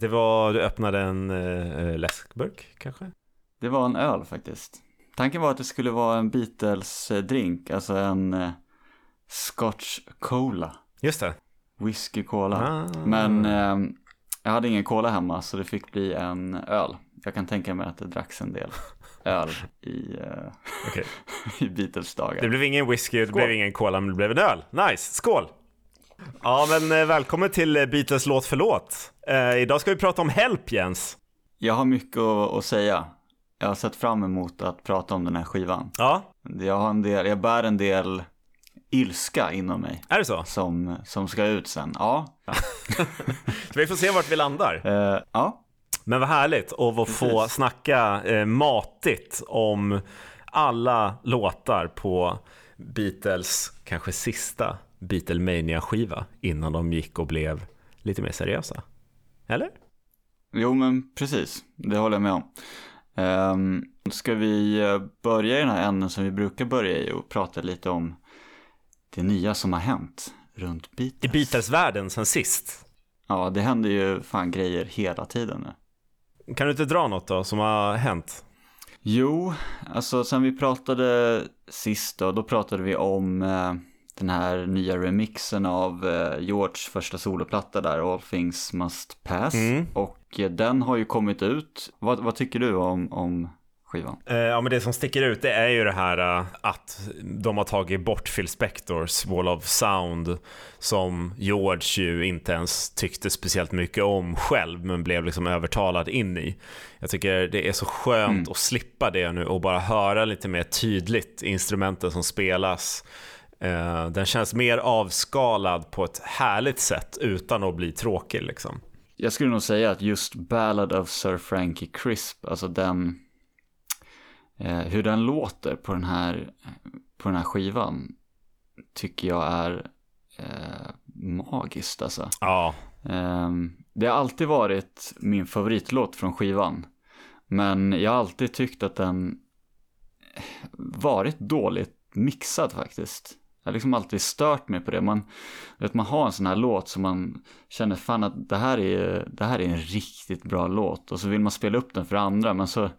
det? Var, du öppnade en uh, läskburk kanske? Det var en öl faktiskt. Tanken var att det skulle vara en Beatles-drink, alltså en uh, Scotch Cola. Just det. Whisky Cola. Ah. Men uh, jag hade ingen cola hemma så det fick bli en öl. Jag kan tänka mig att det dracks en del öl i, uh, okay. i Beatles dagar. Det blev ingen whisky, det blev ingen cola, men det blev en öl. Nice, skål! Ja, men välkommen till Beatles låt för låt. Eh, idag ska vi prata om Help, Jens. Jag har mycket att, att, säga. Jag har sett fram emot att prata om den här skivan. Ja. Jag, har en del, jag bär en del ilska inom mig. Är det så? Som, som ska ut sen. Ja. vi får se vart vi landar. Uh, ja. Men vad härligt att få snacka eh, matigt om alla låtar på Beatles kanske sista Beatlemania-skiva innan de gick och blev lite mer seriösa. Eller? Jo, men precis. Det håller jag med om. Um, ska vi eh, börja i den här änden som vi brukar börja i och prata lite om det nya som har hänt runt Beatles? I Beatles-världen sen sist? Ja, det händer ju fan grejer hela tiden nu. Kan du inte dra något då som har hänt? Jo, alltså sen vi pratade sist då, då pratade vi om eh, den här nya remixen av eh, Georges första soloplatta där, All Things Must Pass. Mm. Och eh, den har ju kommit ut. Vad, vad tycker du om, om skivan? Eh, ja, men det som sticker ut det är ju det här uh, att de har tagit bort Phil Spectors Wall of Sound som George ju inte ens tyckte speciellt mycket om själv men blev liksom övertalad in i. Jag tycker det är så skönt mm. att slippa det nu och bara höra lite mer tydligt instrumenten som spelas. Uh, den känns mer avskalad på ett härligt sätt utan att bli tråkig liksom. Jag skulle nog säga att just Ballad of Sir Frankie Crisp, alltså den eh, hur den låter på den här, på den här skivan tycker jag är eh, magiskt alltså. Ja. Eh, det har alltid varit min favoritlåt från skivan. Men jag har alltid tyckt att den varit dåligt mixad faktiskt. Jag har liksom alltid stört mig på det. Man, vet, man har en sån här låt som man känner fan att det här, är, det här är en riktigt bra låt. Och så vill man spela upp den för andra men så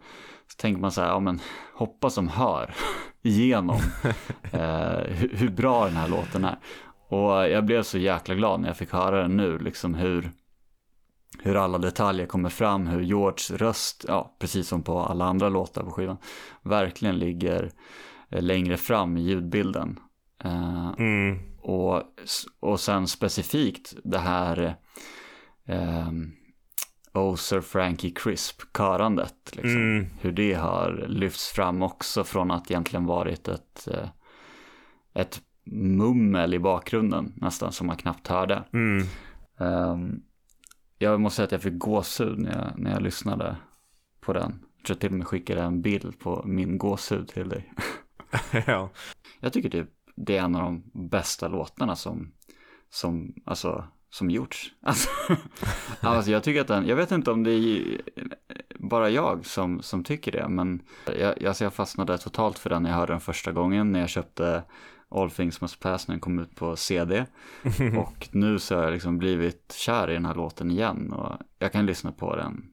så tänker man så här, ja men hoppas de hör igenom eh, hur, hur, bra den här låten är. Och jag blev så jäkla glad när jag fick höra den nu, liksom hur, hur alla detaljer kommer fram, hur Georges röst, ja precis som på alla andra låtar på skivan, verkligen ligger eh, längre fram i ljudbilden. Eh, mm. och, och sen specifikt det här eh, Oh Sir Frankie Crisp körandet. Liksom. Mm. Hur det har lyfts fram också från att egentligen varit ett, eh, ett mummel i bakgrunden nästan som man knappt hörde. Mm. Um, jag måste säga att jag fick gåshud när jag, när jag lyssnade på den. Jag tror till och med skickade en bild på min gåshud till dig. ja. Jag tycker typ det är en av de bästa låtarna som, som alltså som gjorts. Alltså, alltså jag tycker att den, jag vet inte om det är bara jag som, som tycker det, men jag, alltså jag fastnade totalt för den när jag hörde den första gången när jag köpte All Things Must Pass när den kom ut på CD. och nu så har jag liksom blivit kär i den här låten igen och jag kan lyssna på den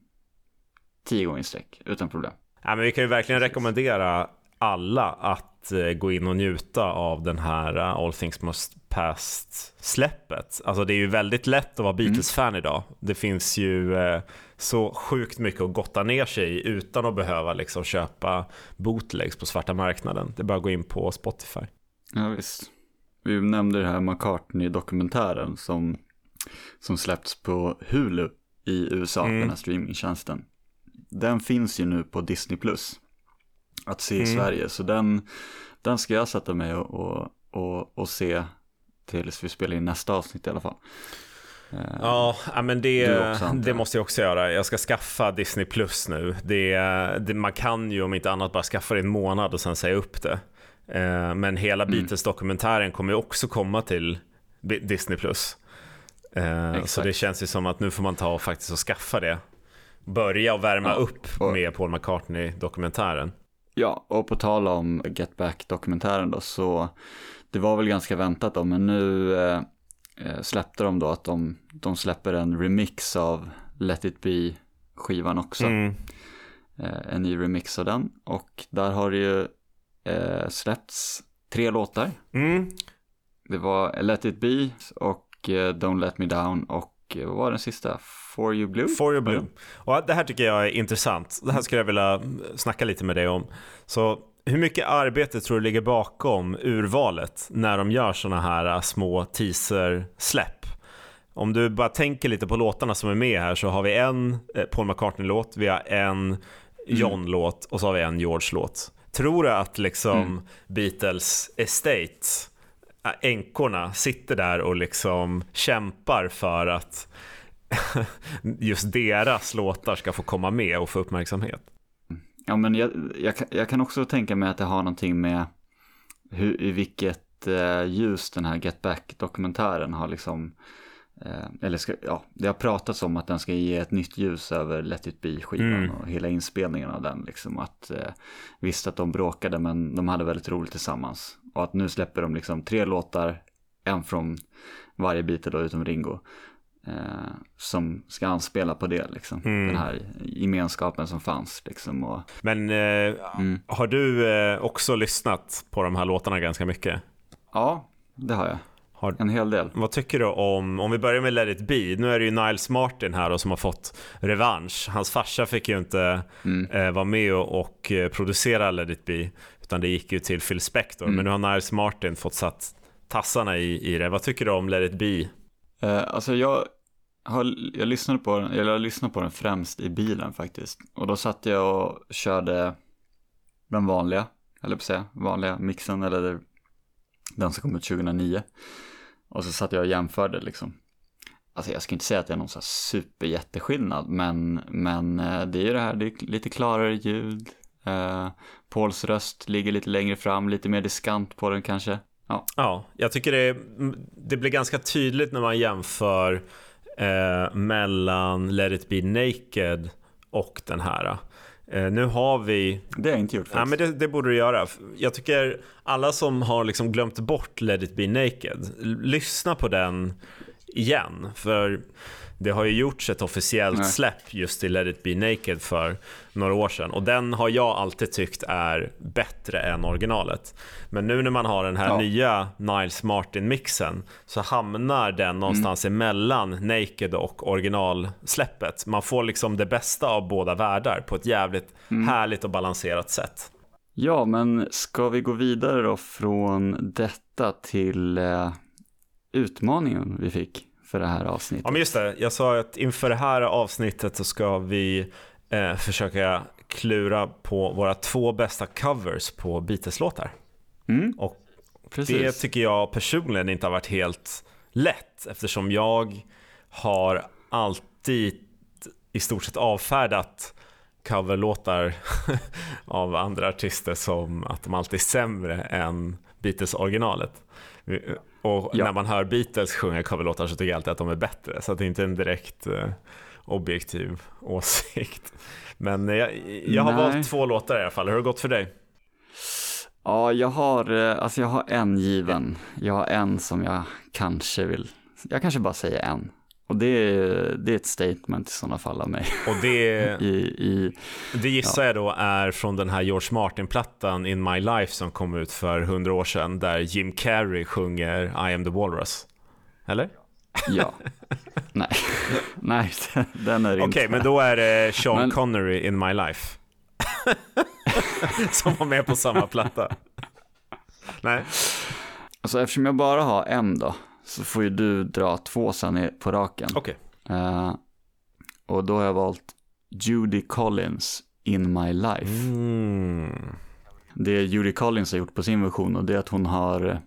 tio gånger i sträck utan problem. Ja, men vi kan ju verkligen rekommendera alla att eh, gå in och njuta av den här eh, All Things Must Past-släppet. Alltså det är ju väldigt lätt att vara mm. Beatles-fan idag. Det finns ju eh, så sjukt mycket att gotta ner sig i utan att behöva liksom köpa bootlegs på svarta marknaden. Det är bara att gå in på Spotify. Ja visst. Vi nämnde det här McCartney-dokumentären som, som släppts på Hulu i USA, mm. den här streamingtjänsten. Den finns ju nu på Disney Plus att se i mm. Sverige. Så den, den ska jag sätta mig och, och, och, och se tills vi spelar in nästa avsnitt i alla fall. Eh, ja, men det, det måste jag också göra. Jag ska skaffa Disney Plus nu. Det, det, man kan ju om inte annat bara skaffa det en månad och sen säga upp det. Eh, men hela mm. Beatles-dokumentären kommer ju också komma till Disney Plus. Eh, så det känns ju som att nu får man ta och faktiskt och skaffa det. Börja och värma ja. upp med Paul McCartney-dokumentären. Ja, och på tal om Get Back-dokumentären då, så det var väl ganska väntat då, men nu eh, eh, släppte de då att de, de släpper en remix av Let It Be-skivan också. Mm. Eh, en ny remix av den, och där har det ju eh, släppts tre låtar. Mm. Det var Let It Be och eh, Don't Let Me Down och vad var den sista? For You Blue? For your blue. Och det här tycker jag är intressant. Det här skulle jag vilja snacka lite med dig om. Så hur mycket arbete tror du ligger bakom urvalet när de gör sådana här äh, små teaser-släpp? Om du bara tänker lite på låtarna som är med här så har vi en eh, Paul McCartney-låt, vi har en John-låt och så har vi en George-låt. Tror du att liksom Beatles Estate, äh, Äh, änkorna, sitter där och liksom kämpar för att just deras låtar ska få komma med och få uppmärksamhet? Ja, men jag, jag, kan- jag kan också tänka mig att det har någonting med hur, i vilket eh, ljus den här Get Back-dokumentären har liksom, eh, eller ska, ja, det har pratats om att den ska ge ett nytt ljus över Let It Be-skivan Mm. och hela inspelningen av den. Liksom, att, eh, visst att de bråkade men de hade väldigt roligt tillsammans. Och att nu släpper de liksom tre låtar, en från varje Beatle då utom Ringo. Eh, som ska anspela på det, liksom. Mm. Den här gemenskapen som fanns. Liksom, och, Men eh, har du eh, också lyssnat på de här låtarna ganska mycket? Ja, det har jag. Har, En hel del. vad tycker du om, om vi börjar med Let It Be, nu är det ju Niles Martin här och som har fått revansch. Hans farsa fick ju inte eh, vara med och, och eh, producera Let It Be, utan det gick ju till Phil Spector. Men nu har Niles Martin fått satt tassarna i, i det. Vad tycker du om Let It Be? Eh, alltså jag, har, jag, lyssnade på den, eller jag lyssnade på den främst i bilen faktiskt. Och då satt jag och körde den vanliga, eller på säga, vanliga mixen eller den som kom ut 2009. Och så satt jag och jämförde liksom. Alltså jag ska inte säga att det är någon så här superjätteskillnad, men, men eh, det är ju det här, det är lite klarare ljud. Eh, Pauls röst ligger lite längre fram, lite mer diskant på den kanske. Ja, Ja, jag tycker det, det blir ganska tydligt när man jämför eh, mellan Let It Be Naked och den här. Eh, nu har vi det har jag inte gjort Ja, faktiskt. men det, det borde du göra. Jag tycker alla som har liksom glömt bort Let it be naked, lyssna på den igen. För det har ju gjorts ett officiellt Nej. släpp just till Let it be naked för några år sedan. Och den har jag alltid tyckt är bättre än originalet. Men nu när man har den här Ja. nya Niles Martin-mixen så hamnar den någonstans emellan Naked och originalsläppet. Man får liksom det bästa av båda världar på ett jävligt härligt och balanserat sätt. Ja, men ska vi gå vidare då från detta till eh, utmaningen vi fick för det här avsnittet? Ja men just det, jag sa att inför det här avsnittet så ska vi eh, försöka klura på våra två bästa covers på Beatles-låtar. Mm, Och precis. det tycker jag personligen inte har varit helt lätt eftersom jag har alltid i stort sett avfärdat coverlåtar av andra artister som att de alltid är sämre än Beatles-originalet. Och Ja. när man hör Beatles sjunga coverlåtar så tycker jag alltid att de är bättre. Så det inte är en direkt eh, objektiv åsikt. Men jag, jag har Nej. valt två låtar i alla fall. Hur har det gått för dig? Ja, jag har, eh, alltså jag har en given. Jag har en som jag kanske vill, jag kanske bara säger en. Och det är, det är ett statement i sådana fall av mig. Och det, I, i, det gissar jag då är från den här George Martin-plattan In My Life som kom ut för hundra år sedan där Jim Carrey sjunger I am the Walrus. Eller? ja. Nej, nej, den är Okej, inte. men då är det Sean Men- Connery In My Life. som var med på samma platta. Nej. Alltså eftersom jag bara har en då, så får ju du dra två sen på raken. Okej. Eh, och då har jag valt Judy Collins, In My Life. Mm. Det Judy Collins har gjort på sin version och det är att hon har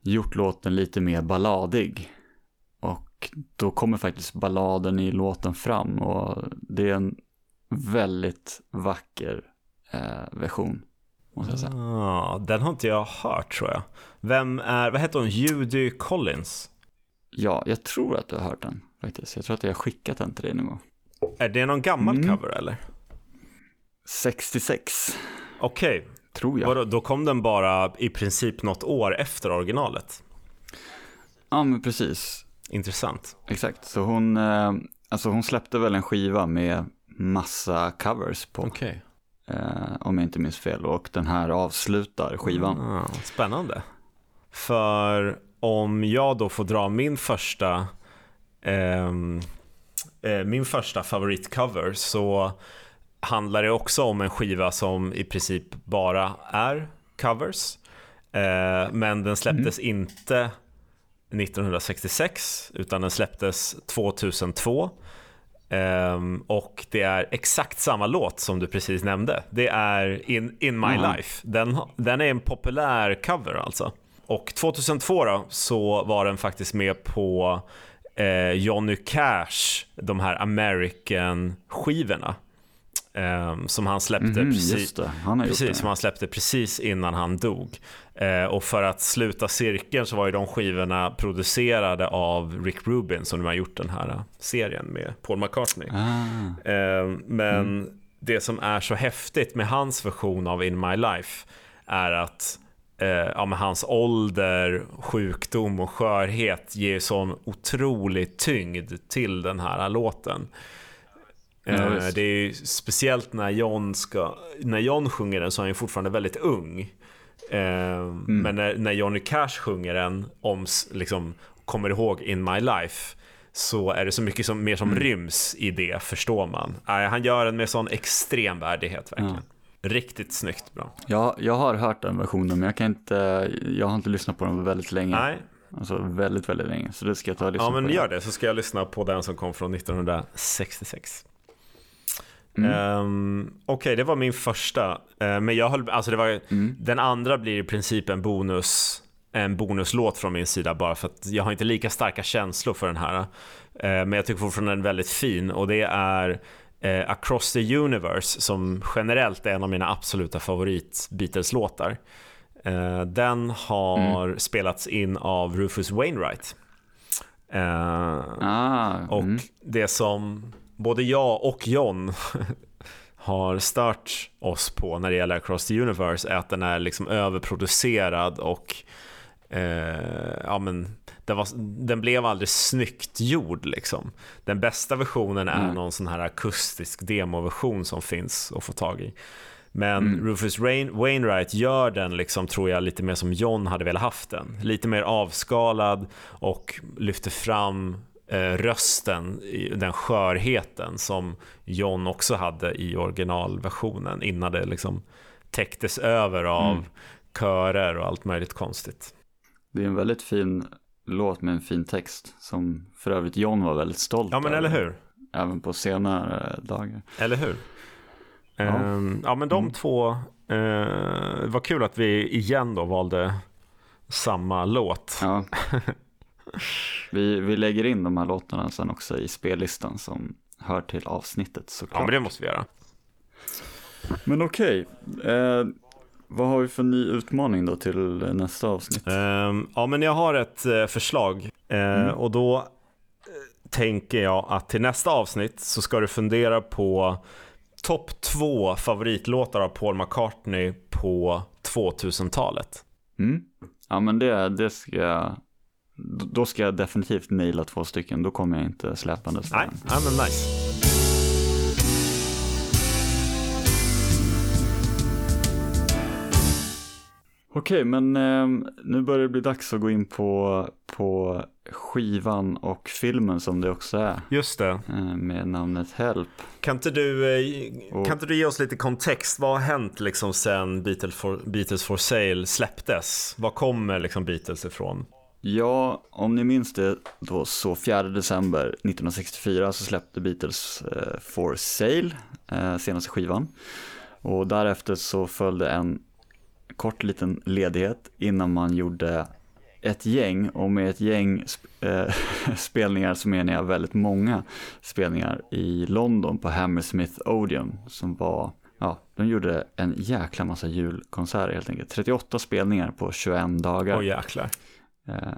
gjort låten lite mer balladig. Och då kommer faktiskt balladen i låten fram och det är en väldigt vacker eh, version. Måste jag säga. Ah, den har inte jag hört tror jag. Vem är, vad heter hon, Judy Collins? Ja, jag tror att du har hört den faktiskt. Jag tror att jag har skickat den till dig någon gång. Är det någon gammal Mm. cover eller? 66 Okej, tror jag. Vadå, då kom den bara i princip något år efter originalet? Ja, men precis. Intressant. Exakt. Så hon, eh, alltså hon släppte väl en skiva med massa covers på, Okej. Eh, om jag inte minns fel. Och den här avslutar skivan. Ah, spännande. För om jag då får dra min första ehm, eh, min första favoritcover så handlar det också om en skiva som i princip bara är covers. Eh, men den släpptes inte 1966 utan den släpptes 2002. Ehm, och det är exakt samma låt som du precis nämnde. Det är In, In My Mhm. Life. Den, den är en populär cover alltså. Och 2002 då, så var den faktiskt med på eh, Johnny Cash, de här American-skivorna. Ehm, som han släppte Mhm, precis, han precis, som han släppte precis innan han dog. Eh, och för att sluta cirkeln så var ju de skivorna producerade av Rick Rubin som nu har gjort den här eh, serien med Paul McCartney. Ah, Eh, men Mm. det som är så häftigt med hans version av In My Life är att eh, ja, hans ålder, sjukdom och skörhet ger sån otrolig tyngd till den här låten. Ja, visst. det är ju speciellt när John, ska, när John sjunger den så är han ju fortfarande väldigt ung. Eh, Mm. Men när, när Johnny Cash sjunger den, om, liksom, kommer ihåg In My Life, så är det så mycket som, mer som Mm. ryms i det, förstår man. Han gör den med sån extrem värdighet verkligen. Riktigt snyggt bra. jag, jag har hört den versionen men jag kan inte, jag har inte lyssnat på den väldigt länge. Nej, Alltså väldigt, väldigt länge. Så det ska jag ta och lyssna ja på. men gör det så ska jag lyssna på den som kom från 1966. Mm. Ehm, Okej, det var min första. Eh, men jag höll, alltså det var, Mm. den andra blir i princip en bonus en bonuslåt från min sida bara för att jag har inte lika starka känslor för den här. Eh, men jag tycker fortfarande den är väldigt fin och det är eh, Across the Universe som generellt är en av mina absoluta favorit Beatles-låtar. Den har spelats in av Rufus Wainwright. Ah, och mm. det som både jag och John har stört oss på när det gäller Across the Universe är att den är liksom överproducerad och eh, ja, men den, var, den blev aldrig snyggt gjord liksom. Den bästa versionen är Mm. någon sån här akustisk demoversion som finns att få tag i. Men Rufus Wain, Wainwright gör den, liksom, tror jag, lite mer som John hade velat haft den. Lite mer avskalad och lyfter fram rösten, i den skörheten som John också hade i originalversionen innan det liksom täcktes över av Mm. körer och allt möjligt konstigt. Det är en väldigt fin låt med en fin text som för övrigt John var väldigt stolt Ja men eller hur? Även på senare dagar. Eller hur? Ja. Ehm, ja men de Mm. två, eh, vad kul att vi igen då valde samma låt. Ja. vi, vi lägger in de här låtarna sen också i spellistan som hör till avsnittet Ja såklart. men det måste vi göra. Men okej, eh, vad har vi för ny utmaning då till nästa avsnitt? Ehm, ja, men jag har ett eh, förslag Eh, och då eh, tänker jag att till nästa avsnitt så ska du fundera på topp två favoritlåtar av Paul McCartney på 2000-talet. Mm? Ja men det, det ska jag, då ska jag definitivt naila två stycken, då kommer jag inte släpandes Nej, ja, men nice. Okej, men eh, nu börjar det bli dags att gå in på, på skivan och filmen som det också är, Just det. eh, med namnet Help. Kan inte, du, eh, Och- kan inte du ge oss lite kontext? Vad har hänt liksom sen Beatles for, Beatles for Sale släpptes? Var kommer liksom Beatles ifrån? Ja, om ni minns det då så 4 december 1964 så släppte Beatles eh, For Sale, eh, senaste skivan. Och därefter så följde en kort liten ledighet innan man gjorde ett gäng och med ett gäng sp- eh, spelningar så menar jag väldigt många spelningar i London på Hammersmith Odeon som var, ja, de gjorde en jäkla massa julkonserter helt enkelt. 38 spelningar på 21 dagar. Åh jäklar. Eh,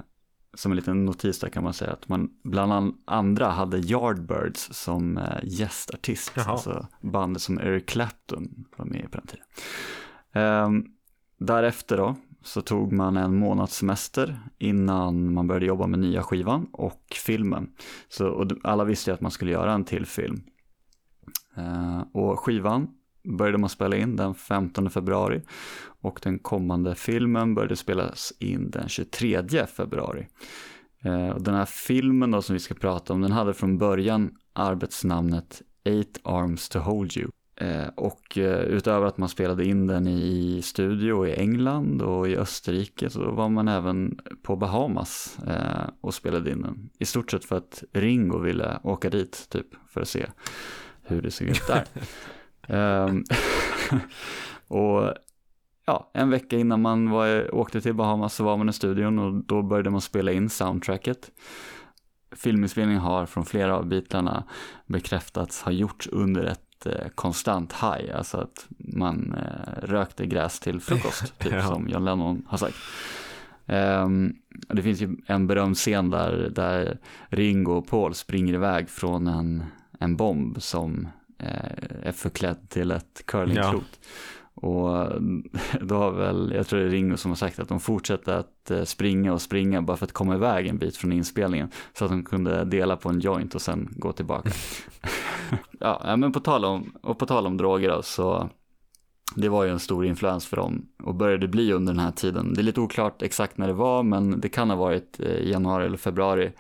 som en liten notis där kan man säga att man bland an- andra hade Yardbirds som eh, gästartist. Jaha. Alltså bandet som Eric Clapton var med på den tiden. Um, därefter då så tog man en månads semester innan man började jobba med nya skivan och filmen. Så, och alla visste ju att man skulle göra en till film. Uh, och skivan började man spela in den 15 februari och den kommande filmen började spelas in den 23 februari. Och den här filmen då som vi ska prata om, den hade från början arbetsnamnet Eight Arms to Hold You. Eh, och eh, utöver att man spelade in den i studio i England och i Österrike så var man även på Bahamas eh, och spelade in den. I stort sett för att Ringo ville åka dit typ för att se hur det såg ut där. Ehm, och ja, en vecka innan man var, åkte till Bahamas så var man i studion och då började man spela in soundtracket. Filminspelningen har från flera av bitarna bekräftats ha gjorts under ett eh, konstant high, alltså att man eh, rökte gräs till frukost, typ ja. som John Lennon har sagt. Um, det finns ju en berömd scen där, där Ringo och Paul springer iväg från en, en bomb som eh, är förklädd till ett curlingklot. Ja. Och eh, då har väl, jag tror det är Ringo som har sagt att de fortsätter att eh, springa och springa bara för att komma iväg en bit från inspelningen. Så att de kunde dela på en joint och sen gå tillbaka. ja, men på tal om, och på tal om droger då, så det var ju en stor influens för dem och började bli under den här tiden. Det är lite oklart exakt när det var, men det kan ha varit i eh, januari eller februari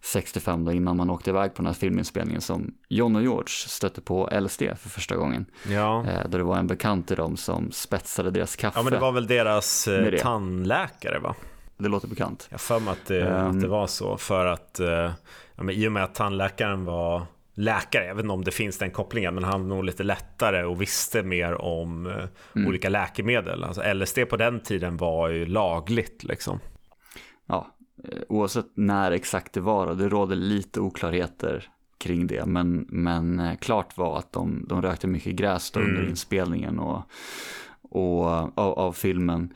65 då innan man åkte iväg på den här filminspelningen som John och George stötte på LSD för första gången. Ja. Eh, då det var en bekant till dem som spetsade deras kaffe. Ja, men det var väl deras eh, tandläkare va? Det låter bekant. Jag för mig att det, um, att det var så för att ja, men i och med att tandläkaren var läkare. Jag vet inte om det finns den kopplingen, men han var nog lite lättare och visste mer om eh, mm. olika läkemedel. Alltså LSD på den tiden var ju lagligt liksom. Ja, eh, oavsett när exakt det var det råder lite oklarheter kring det. Men, men eh, klart var att de, de rökte mycket gräs då under mm. inspelningen och, och, av, av filmen.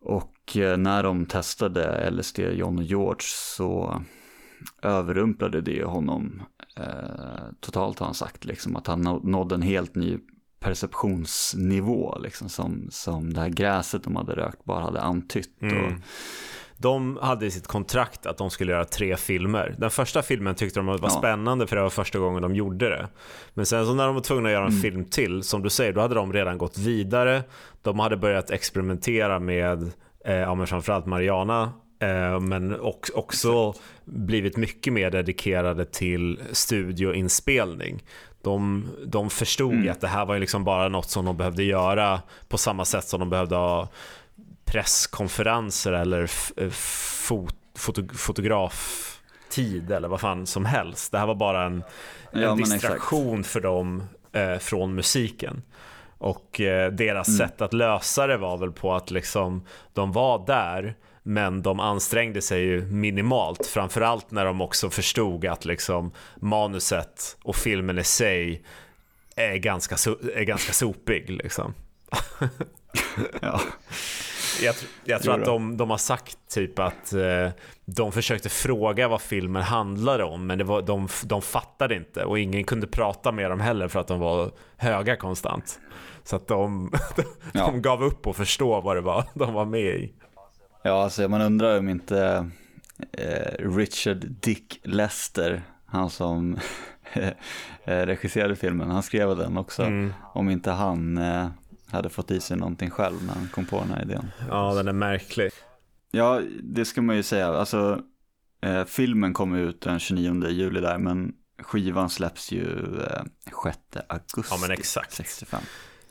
Och när de testade LSD, John och George, så överrumplade det honom eh, totalt har han sagt, liksom, att han nådde en helt ny perceptionsnivå, liksom, som, som det här gräset de hade rökt bara hade antytt. Mm. Och... De hade i sitt kontrakt att de skulle göra tre filmer. Den första filmen tyckte de var ja. spännande för det var första gången de gjorde det. Men sen så när de var tvungna att göra en mm. film till, som du säger, då hade de redan gått vidare. De hade börjat experimentera med eh, ja, men framförallt Mariana men också blivit mycket mer dedikerade till studioinspelning. De, de förstod mm. att det här var liksom bara något som de behövde göra på samma sätt som de behövde ha presskonferenser eller eh, fot, foto, fotograftid eller vad fan som helst. Det här var bara en, en ja, distraktion för dem eh, från musiken. Och eh, deras mm. sätt att lösa det var väl på att liksom, de var där men de ansträngde sig ju minimalt, framförallt när de också förstod att liksom manuset och filmen i sig är ganska, är ganska sopig. Liksom. ja. Jag, jag tror att de, de, har sagt typ att eh, de försökte fråga vad filmen handlade om men det var, de, de fattade inte och ingen kunde prata med dem heller för att de var höga konstant. Så att de, de, ja. de gav upp och förstå vad det var de var med i. Ja, alltså man undrar om inte eh, Richard Dick Lester, han som eh, regisserade filmen, han skrev den också. Mm. Om inte han eh, hade fått i sig någonting själv när han kom på den här idén. Ja, den är märklig. Ja, det ska man ju säga. Alltså, eh, filmen kommer ut den 29 juli där, men skivan släpps ju eh, 6 augusti ja, men exakt. 65.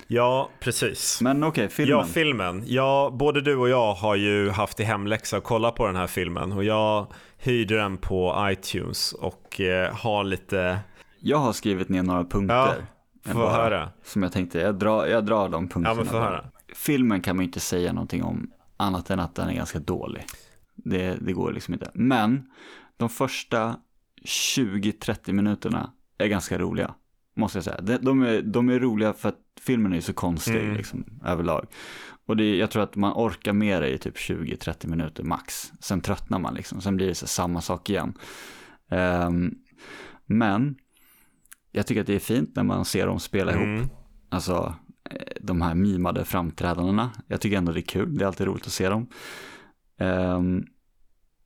Ja, precis. Men okej, okay, filmen. Ja, filmen. Ja, både du och jag har ju haft i hemläxa att kolla på den här filmen och jag hyrde den på iTunes och eh, har lite... Jag har skrivit ner några punkter. Ja, få höra. Som jag tänkte, jag drar, jag drar de punkterna. Ja, men få höra. Filmen kan man ju inte säga någonting om annat än att den är ganska dålig. Det, det går liksom inte. Men de första 20-30 minuterna är ganska roliga. Måste jag säga. De, är, de är roliga för att filmen är ju så konstig mm. liksom, överlag. Och det, jag tror att man orkar med det i typ 20-30 minuter max. Sen tröttnar man liksom, sen blir det så samma sak igen. Um, men jag tycker att det är fint när man ser dem spela mm. ihop. Alltså de här mimade framträdandena. Jag tycker ändå det är kul, det är alltid roligt att se dem. Um,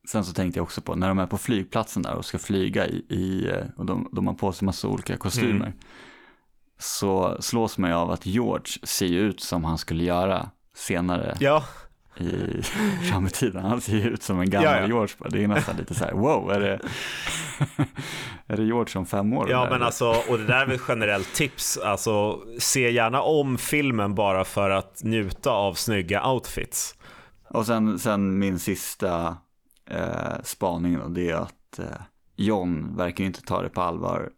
sen så tänkte jag också på när de är på flygplatsen där och ska flyga i, i och de, de har på sig massa olika kostymer. Mm. Så slås man ju av att George ser ut som han skulle göra senare. Ja i fram i tiden. Han ser ut som en gammal ja, ja. George. Det är nästan lite så här, wow, är det, är det George om fem år? Ja, men alltså, och det där är väl ett generellt tips. Alltså, se gärna om filmen bara för att njuta av snygga outfits. Och sen, sen min sista eh, spaning då, det är att eh, John verkar inte ta det på allvar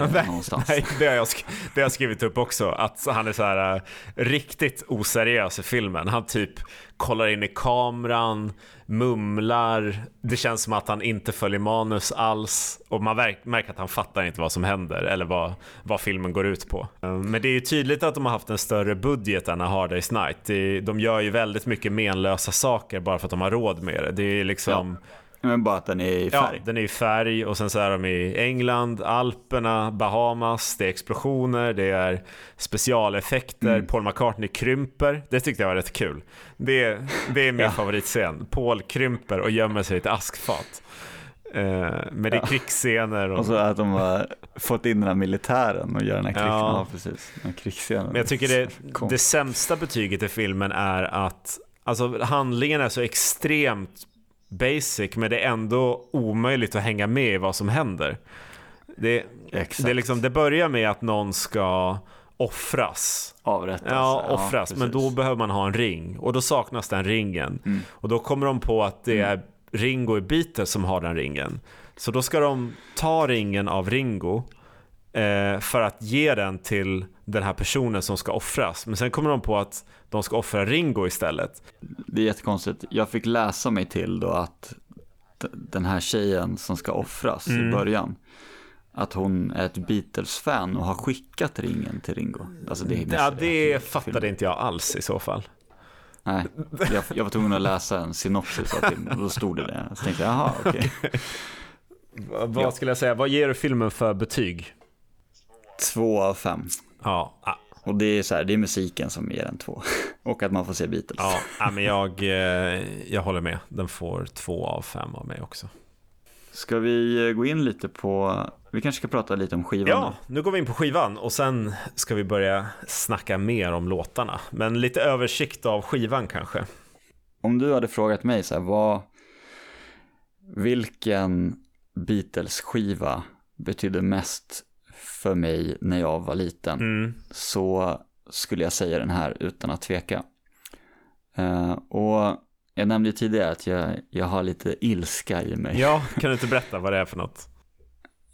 Nej, nej det, har jag, det har jag skrivit upp också. Att han är så här uh, riktigt oseriös i filmen. Han typ kollar in i kameran, mumlar. Det känns som att han inte följer manus alls. Och man märker att han fattar inte vad som händer eller vad, vad filmen går ut på. Uh, men det är ju tydligt att de har haft en större budget än A Hard Day's Night. de gör ju väldigt mycket menlösa saker bara för att de har råd med det. Det är liksom... Ja men bara att den är i färg. Ja, den är i färg och sen så är de i England, Alperna, Bahamas, det är explosioner, det är specialeffekter, mm. Paul McCartney krymper. Det tyckte jag var rätt kul. Det, det är min ja. favoritscen. Paul krymper och gömmer sig i ett askfat. Uh, men det är krigsscener. Och... och så att de har fått in den här militären och gör den här, krigs... ja. Ja, precis. den krigsscenen. Men jag tycker det, det sämsta betyget i filmen är att alltså, handlingen är så extremt basic men det är ändå omöjligt att hänga med i vad som händer. Det, det, är liksom, det börjar med att någon ska offras. Avrättas. Ja, offras. Ja, men då behöver man ha en ring och då saknas den ringen. Mm. Och då kommer de på att det är Ringo i Beatles som har den ringen. Så då ska de ta ringen av Ringo eh, för att ge den till den här personen som ska offras. Men sen kommer de på att de ska offra Ringo istället. Det är jättekonstigt. Jag fick läsa mig till då att den här tjejen som ska offras mm. i början, att hon är ett Beatles-fan och har skickat ringen till Ringo. Alltså det ja, det fattade inte jag alls i så fall. Nej, jag, jag var tvungen att läsa en synopsis av filmen och då stod det där. Så tänkte jag, jaha, okej. Okay. Vad skulle jag säga, vad ger du filmen för betyg? Två av fem. Ja, och det är, så här, det är musiken som ger den två. Och att man får se Beatles. Ja, men jag, eh, jag håller med. Den får två av fem av mig också. Ska vi eh, gå in lite på, vi kanske ska prata lite om skivan Ja, nu går vi in på skivan och sen ska vi börja snacka mer om låtarna. Men lite översikt av skivan kanske. Om du hade frågat mig så här, vad, vilken Beatles-skiva betydde mest för mig när jag var liten mm. så skulle jag säga den här utan att tveka. Uh, och jag nämnde ju tidigare att jag, jag har lite ilska i mig. Ja, kan du inte berätta vad det är för något?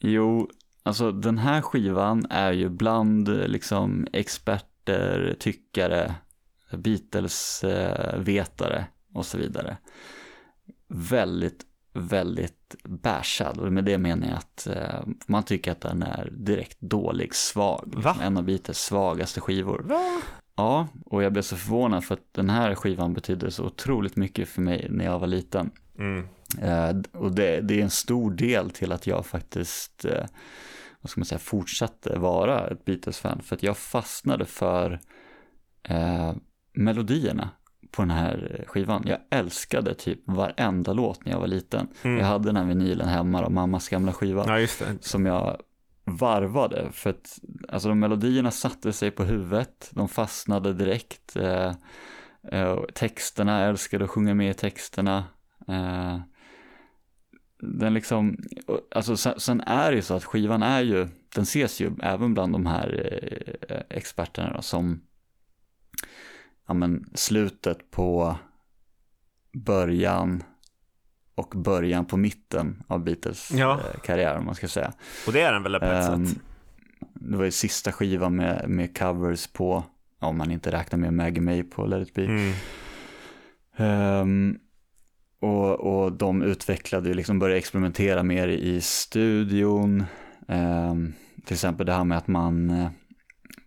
jo, alltså den här skivan är ju bland liksom experter, tyckare, Beatles-vetare och så vidare. Väldigt väldigt bashad och med det menar jag att eh, man tycker att den är direkt dålig, svag. Va? En av Beatles svagaste skivor. Va? Ja, och jag blev så förvånad för att den här skivan betydde så otroligt mycket för mig när jag var liten. Mm. Eh, och det, det, är en stor del till att jag faktiskt, eh, vad ska man säga, fortsatte vara ett Beatles-fan. För att jag fastnade för eh, melodierna på den här skivan. Jag älskade typ varenda låt när jag var liten. Mm. Jag hade den här vinylen hemma och mammas gamla skiva. Ja, som jag varvade. För att alltså, de melodierna satte sig på huvudet. De fastnade direkt. Eh, eh, texterna, jag älskade att sjunga med i texterna. Eh, den liksom, alltså sen, sen, är det ju så att skivan är ju, den ses ju även bland de här eh, experterna då, som ja, men, slutet på början och början på mitten av Beatles ja. Eh, karriär om man ska säga. Och det är den väl på ett um, sätt? Det var ju sista skivan med, med covers på, om man inte räknar med Maggie May på Let It Be. Mm. Um, och, och de utvecklade ju, liksom började experimentera mer i studion. Um, till exempel det här med att man, eh,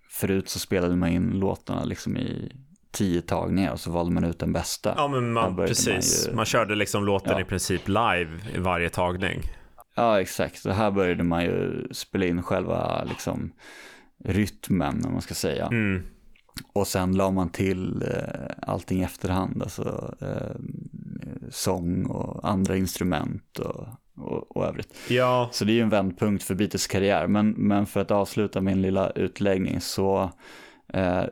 förut så spelade man in låtarna liksom i tio tagningar och så valde man ut den bästa. Ja, men man, precis. Man, ju... man, körde liksom låten ja. i princip live i varje tagning. Ja, exakt. Så här började man ju spela in själva liksom rytmen, om man ska säga. Mm. Och sen la man till eh, allting i efterhand, alltså eh, sång och andra instrument och, och, och övrigt. Ja. Så det är ju en vändpunkt för Beatles karriär, men, men för att avsluta min lilla utläggning så eh,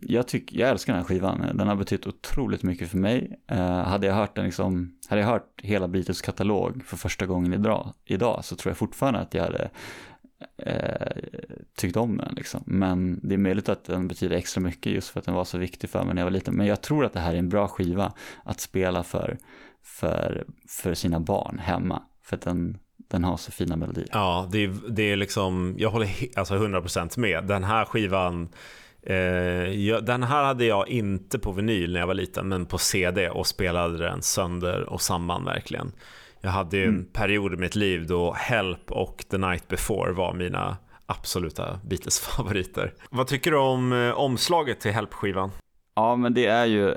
jag, tyck, jag älskar den här skivan, den har betytt otroligt mycket för mig. Eh, hade jag hört den liksom, hade jag hört hela Beatles katalog för första gången idag, idag så tror jag fortfarande att jag hade eh, tyckt om den liksom. Men det är möjligt att den betyder extra mycket just för att den var så viktig för mig när jag var liten. Men jag tror att det här är en bra skiva att spela för, för, för sina barn hemma. För att den, den har så fina melodier. Ja, det är, det är liksom, jag håller alltså 100% med. Den här skivan, den här hade jag inte på vinyl när jag var liten, men på CD och spelade den sönder och samman verkligen. Jag hade ju en Mm. period i mitt liv då Help och The Night Before var mina absoluta Beatles-favoriter. Vad tycker du om eh, omslaget till Help-skivan? Ja, men det är ju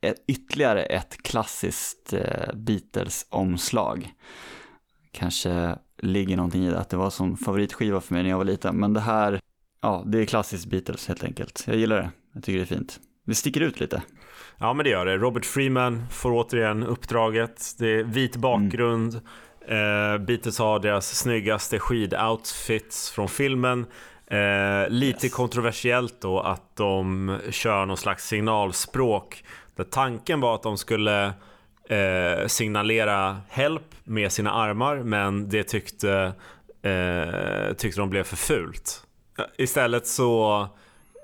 ett, ytterligare ett klassiskt eh, Beatles-omslag. Kanske ligger någonting i det, att det var som favoritskiva för mig när jag var liten. Men det här, ja, det är klassiskt Beatles helt enkelt. Jag gillar det. Jag tycker det är fint. Det sticker ut lite. Ja, men det gör det. Robert Freeman får återigen uppdraget. Det är vit bakgrund. Eh, Beatles har deras snyggaste skidoutfits från filmen. Eh, lite Yes. kontroversiellt då att de kör någon slags signalspråk. Där tanken var att de skulle eh, signalera help med sina armar, men det tyckte, eh, tyckte de blev för fult. Istället så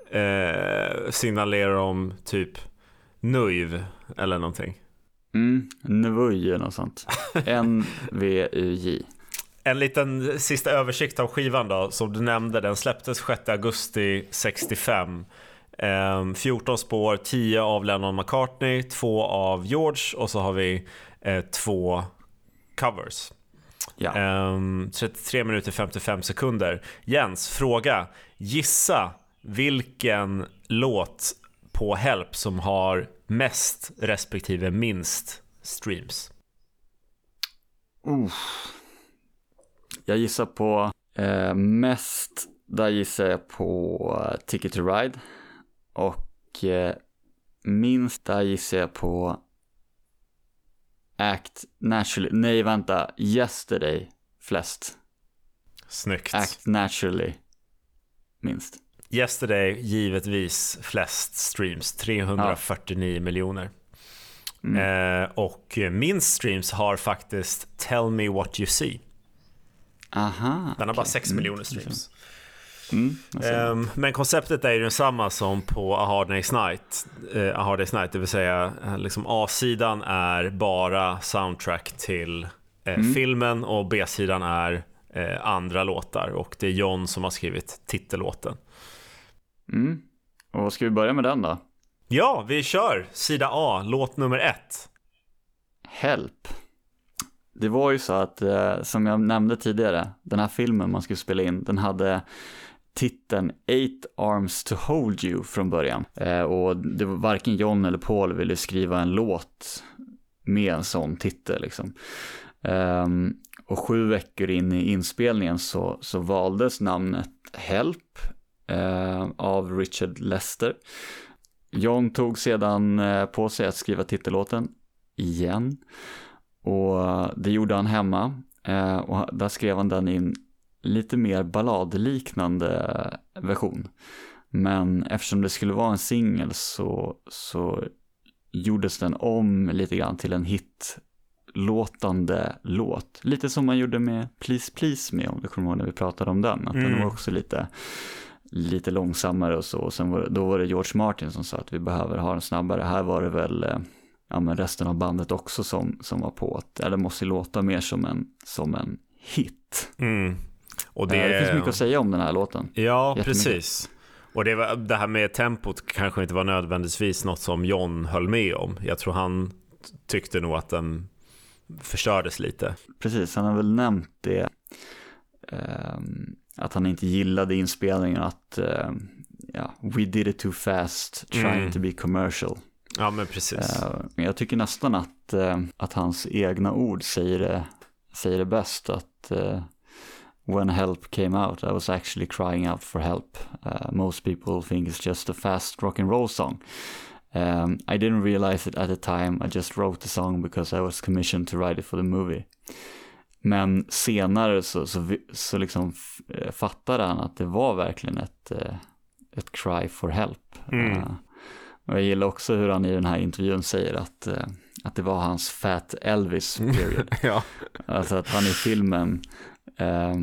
eh, signalerar de typ Nuiv eller någonting. Mm, Nvuj eller något sånt. N-V-U-J. En liten sista översikt av skivan då, som du nämnde, den släpptes 6 augusti 65. Ehm, 14 spår, 10 av Lennon McCartney, 2 av George och så har vi eh, två covers. Ja. Ehm, 33 minuter 55 sekunder. Jens, fråga. Gissa vilken låt på Help som har mest respektive minst streams? Uh. Jag gissar på eh, mest, där gissar jag på eh, Ticket to Ride. Och eh, minst, där gissar jag på Act Naturally. Nej, vänta. Yesterday flest. Snyggt. Act Naturally minst. Yesterday givetvis flest streams, 349 miljoner. Mm. Eh, och minst streams har faktiskt Tell Me What You See. Aha. Den har bara okej. 6 Mm, miljoner streams. Mm. Ehm, men konceptet är ju detsamma som på A Hard Day's Night. Eh, A Hard Day's Night, det vill säga eh, liksom A-sidan är bara soundtrack till eh, Mm. filmen och B-sidan är andra låtar och det är John som har skrivit titellåten. Mm. Och ska vi börja med den då? Ja, vi kör sida A, låt nummer ett. Help. Det var ju så att, som jag nämnde tidigare, den här filmen man skulle spela in, den hade titeln Eight Arms to Hold You från början. Eh, och det var varken John eller Paul ville skriva en låt med en sån titel liksom. Eh, och sju veckor in i inspelningen så, så valdes namnet Help eh, av Richard Lester. John tog sedan eh, på sig att skriva titellåten igen. Och det gjorde han hemma. Eh, och där skrev han den i en lite mer balladliknande version. Men eftersom det skulle vara en singel så, så gjordes den om lite grann till en hitlåtande låt. Lite som man gjorde med Please Please Me om du kommer ihåg när vi pratade om den. Att den Mm. var också lite, lite långsammare och så. Och sen var då var det George Martin som sa att vi behöver ha den snabbare. Här var det väl eh, ja, men resten av bandet också som, som var på att ja, det måste låta mer som en, som en hit. Mm. Och Det, det, finns mycket att säga om den här låten. Ja, precis. Och det, var, det här med tempot kanske inte var nödvändigtvis något som John höll med om. Jag tror han tyckte nog att den förstördes lite. Precis, han har väl nämnt det. ehm, att han inte gillade inspelningen, att ehm, ja, we did it too fast, trying Mm. to be commercial. Ja, men precis. Eh, jag tycker nästan att, eh, att hans egna ord säger det, säger det bäst. Att eh, when help came out, I was actually crying out for help. Uh, most people think it's just a fast rock and roll song. Um, I didn't realize it at the time. I just wrote the song because I was commissioned to write it for the movie. Men senare så, så, så liksom eh, fattade han att det var verkligen ett, eh, ett cry for help. Mm. Uh, och jag gillar också hur han i den här intervjun säger att, uh, att det var hans Fat Elvis period. ja. Alltså att han i filmen eh,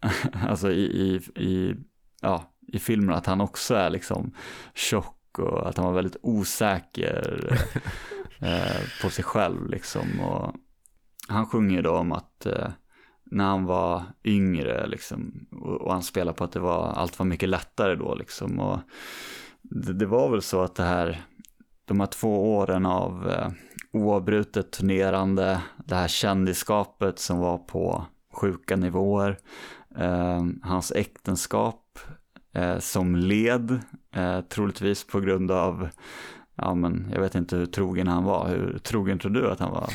alltså i, i, i, ja, i filmen att han också är liksom tjock och att han var väldigt osäker eh, på sig själv liksom. Och han sjunger då om att eh, när han var yngre liksom, och, och han spelar på att det var, allt var mycket lättare då liksom. Och det, det var väl så att det här, de här två åren av eh, oavbrutet turnerande, det här kändisskapet som var på sjuka nivåer. Eh, hans äktenskap eh, som led, eh, troligtvis på grund av Ja men jag vet inte hur trogen han var. Hur trogen tror du att han var?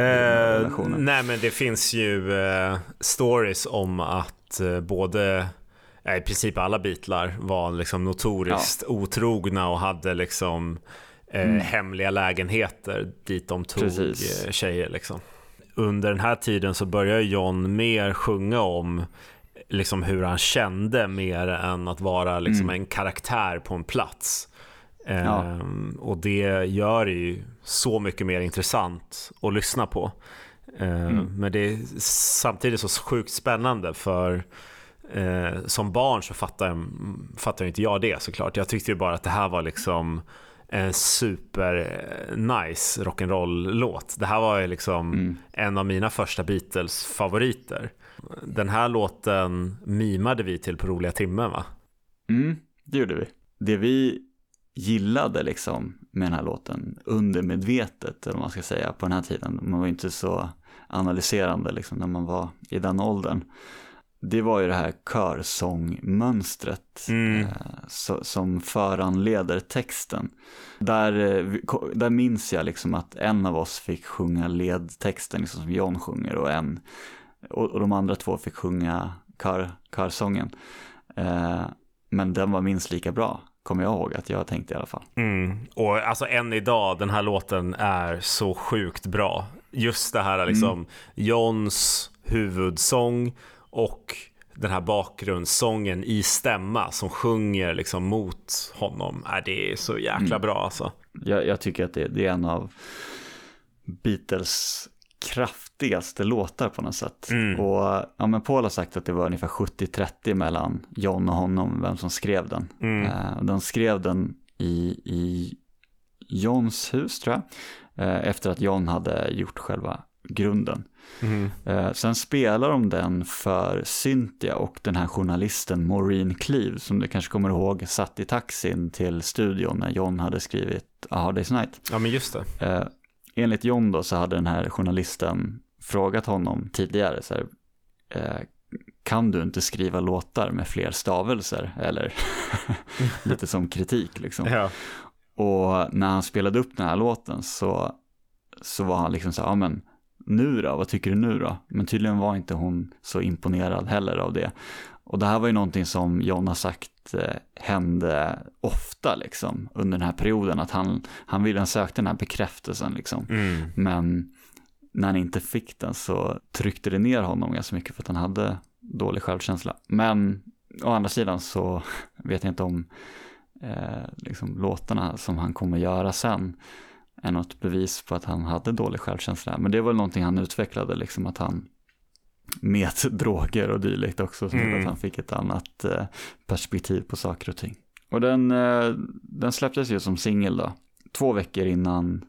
Eh, nej men det finns ju eh, stories om att eh, både i princip alla Beatlar var liksom notoriskt ja. otrogna och hade liksom mm. hemliga lägenheter dit de tog Precis. Tjejer. Liksom under den här tiden så börjar John mer sjunga om liksom hur han kände mer än att vara liksom mm. en karaktär på en plats. Ja. Ehm, och det gör det ju så mycket mer intressant att lyssna på. Ehm, mm. Men det är samtidigt så sjukt spännande för eh, som barn så fattar, fattar inte jag det såklart. Jag tyckte ju bara att det här var liksom en super eh, nice rock'n'roll-låt. Det här var ju liksom mm. en av mina första Beatles-favoriter. Den här låten mimade vi till på roliga timmen va? Mm, det gjorde vi. Det vi gillade liksom med den här låten undermedvetet, eller vad man ska säga, på den här tiden. Man var inte så analyserande liksom när man var i den åldern det var ju det här körsångmönstret mm. eh, so, som föranleder texten. Där, eh, där minns jag liksom att en av oss fick sjunga ledtexten liksom som John sjunger och, en, och, och de andra två fick sjunga kör, körsången. Eh, men den var minst lika bra, kommer jag ihåg att jag tänkte i alla fall. Mm. Och alltså än idag, den här låten är så sjukt bra. Just det här liksom, mm. Johns huvudsång och den här bakgrundssången i stämma som sjunger liksom mot honom. Är det är så jäkla mm. bra alltså. Jag, jag tycker att det, det, är en av Beatles kraftigaste låtar på något sätt. Mm. Och ja, men Paul har sagt att det var ungefär 70-30 mellan John och honom, vem som skrev den. Mm. Uh, de skrev den i, i Johns hus tror jag, uh, efter att John hade gjort själva grunden. Mm. sen spelar de den för Cynthia och den här journalisten Maureen Cleave som du kanske kommer ihåg satt i taxin till studion när John hade skrivit A Hard Day's Night. Ja men just det. Enligt John då så hade den här journalisten frågat honom tidigare så här, eh, kan du inte skriva låtar med fler stavelser? Eller lite som kritik liksom. Ja. Och när han spelade upp den här låten så, så var han liksom så här, ja men nu då, vad tycker du nu då? Men tydligen var inte hon så imponerad heller av det. Och det här var ju någonting som John har sagt eh, hände ofta liksom under den här perioden, att han, han ville sökte den här bekräftelsen liksom. Mm. Men när han inte fick den så tryckte det ner honom ganska mycket för att han hade dålig självkänsla. Men å andra sidan så vet jag inte om eh, liksom, låtarna som han kommer göra sen är något bevis på att han hade dålig självkänsla. Men det var någonting han utvecklade, liksom att han med droger och dylikt också, så mm. att han fick ett annat eh, perspektiv på saker och ting. Och den, eh, den släpptes ju som singel då, två veckor innan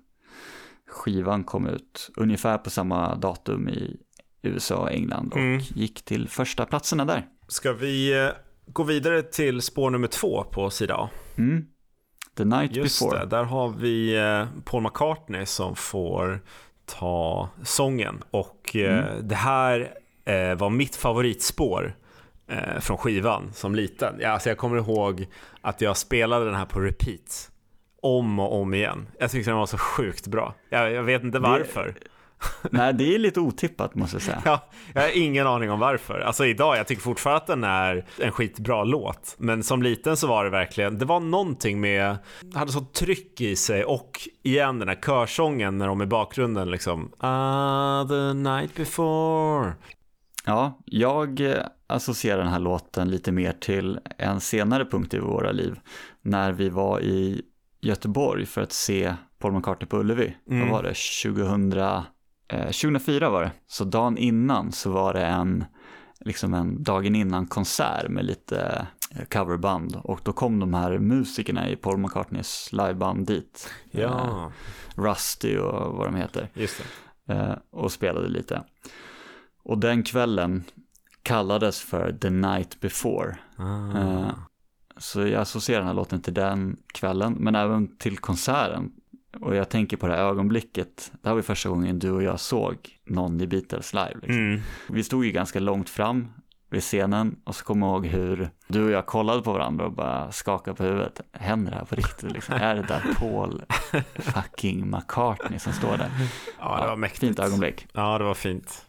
skivan kom ut, ungefär på samma datum i USA och England och mm. gick till första platserna där. Ska vi eh, gå vidare till spår nummer två på sida A? Mm. The Night Just Before. Det, där har vi Paul McCartney som får ta sången. Och mm. det här eh, var mitt favoritspår från skivan som liten. Ja, alltså jag kommer ihåg att jag spelade den här på repeat om och om igen. Jag tyckte den var så sjukt bra. Jag, jag vet inte varför. Nej, det är lite otippat måste jag säga. Ja, jag har ingen aning om varför. Alltså idag, jag tycker fortfarande att den är en skitbra låt. Men som liten så var det verkligen, det var någonting med, hade så tryck i sig och igen den här körsången när de i bakgrunden liksom. Ah, the night before. Ja, jag eh, associerar den här låten lite mer till en senare punkt i våra liv. När vi var i Göteborg för att se Paul McCartney på Ullevi. Mm. Vad var det? 2000, eh, 2004 var det. Så dagen innan så var det en, liksom en dagen innan konsert med lite eh, coverband. Och då kom de här musikerna i Paul McCartneys liveband dit. Eh, Ja, Rusty och vad de heter. just det. eh, och spelade lite. Och den kvällen kallades för The Night Before. Ah. Eh, Så jag associerar den här låten till den kvällen, men även till konserten. Och jag tänker på det här ögonblicket, det här var ju första gången du och jag såg någon i Beatles live. Liksom. Mm. Vi stod ju ganska långt fram vid scenen och så kommer jag ihåg hur du och jag kollade på varandra och bara skakade på huvudet. Händer det här på riktigt? Liksom? Är det där Paul fucking McCartney som står där? Ja, det var mäktigt. Fint ögonblick. Ja, det var fint.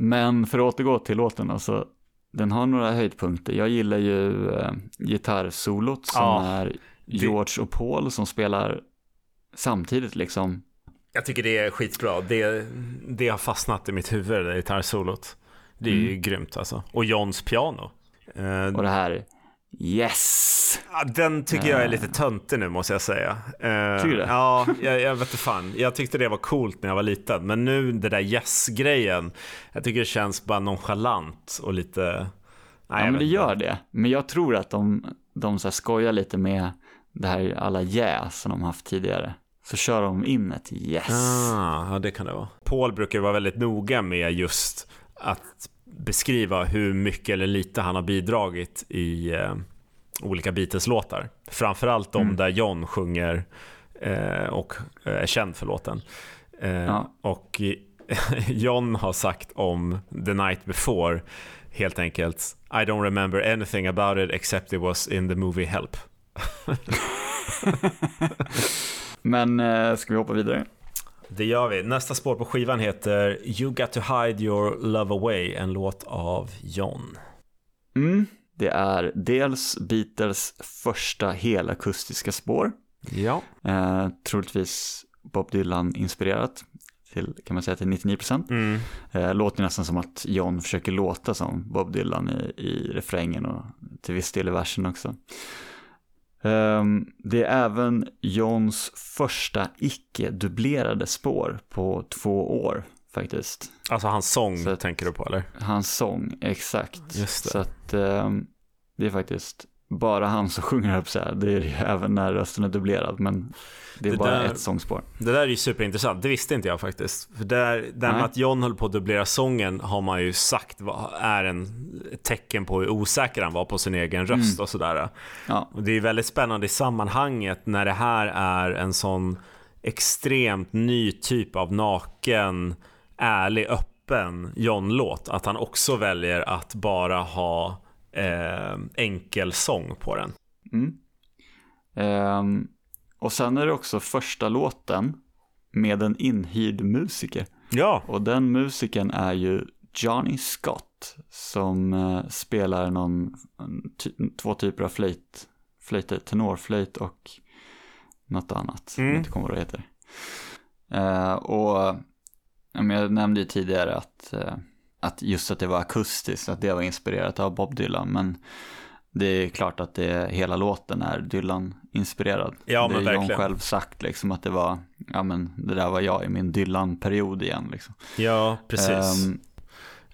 Men för att återgå till låten, alltså, den har några höjdpunkter. Jag gillar ju eh, gitarrsolot som Ja, är George och Paul som spelar samtidigt liksom. Jag tycker det är skitbra. Det, det har fastnat i mitt huvud, det gitarrsolot. Det är ju grymt alltså. Och Johns piano. Eh, Och det här Yes! ja, den tycker jag är lite töntig nu måste jag säga. Eh, Tycker du det? Ja, jag, jag vet inte fan. Jag tyckte det var coolt när jag var liten. Men nu det där yes-grejen. Jag tycker det känns bara nonchalant och lite... Nej, Ja men det inte. gör det. Men jag tror att de, de så skojar lite med det här alla yeah som de haft tidigare. Så kör de in ett yes. Ah, ja, det kan det vara. Paul brukar vara väldigt noga med just att beskriva hur mycket eller lite han har bidragit i eh, olika Beatles-låtar. Framförallt de Mm. där John sjunger eh, och eh, är känd för låten. Eh, Ja. Och John har sagt om The Night Before helt enkelt I don't remember anything about it except it was in the movie Help. Men eh, ska vi hoppa vidare? Det gör vi. Nästa spår på skivan heter You Got To Hide Your Love Away, en låt av John. Mm. Det är dels Beatles första helakustiska spår. Ja. Eh, troligtvis Bob Dylan inspirerat till, kan man säga, till 99%. Mm. Eh, låter nästan som att John försöker låta som Bob Dylan i, i refrängen och till viss del i versen också. Ehm, det är även Johns första icke-dubblerade spår på två år faktiskt. Alltså hans sång Så- tänker du på eller? Hans sång, exakt. Just det. Så att ehm, det är faktiskt bara han som sjunger upp så här. Det är det ju även när rösten är dubblerad, men det är Det bara där- ett sångspår. Det där är ju superintressant, det visste inte jag faktiskt. För där, där med att John höll på att dubblera sången har man ju sagt är en tecken på hur osäker han var på sin egen röst och sådär. Ja, Och det är väldigt spännande i sammanhanget när det här är en sån extremt ny typ av naken, ärlig, öppen John-låt. Att han också väljer att bara ha eh, enkel sång på den. Mm. Ehm, och sen är det också första låten med en inhyrd musiker. Ja, Och den musikern är ju Johnny Scott som eh, spelar någon, två typer av flöjt, flöjter, tenorflöjt och något annat. Mm. Jag inte kommer ihåg vad det heter. Eh, och jag nämnde ju tidigare att, eh, att just att det var akustiskt, att det var inspirerat av Bob Dylan. Men det är klart att det, hela låten är Dylan-inspirerad. Ja, det men är John verkligen. själv sagt liksom att det var, ja men det där var jag i min Dylan-period igen liksom. ja precis.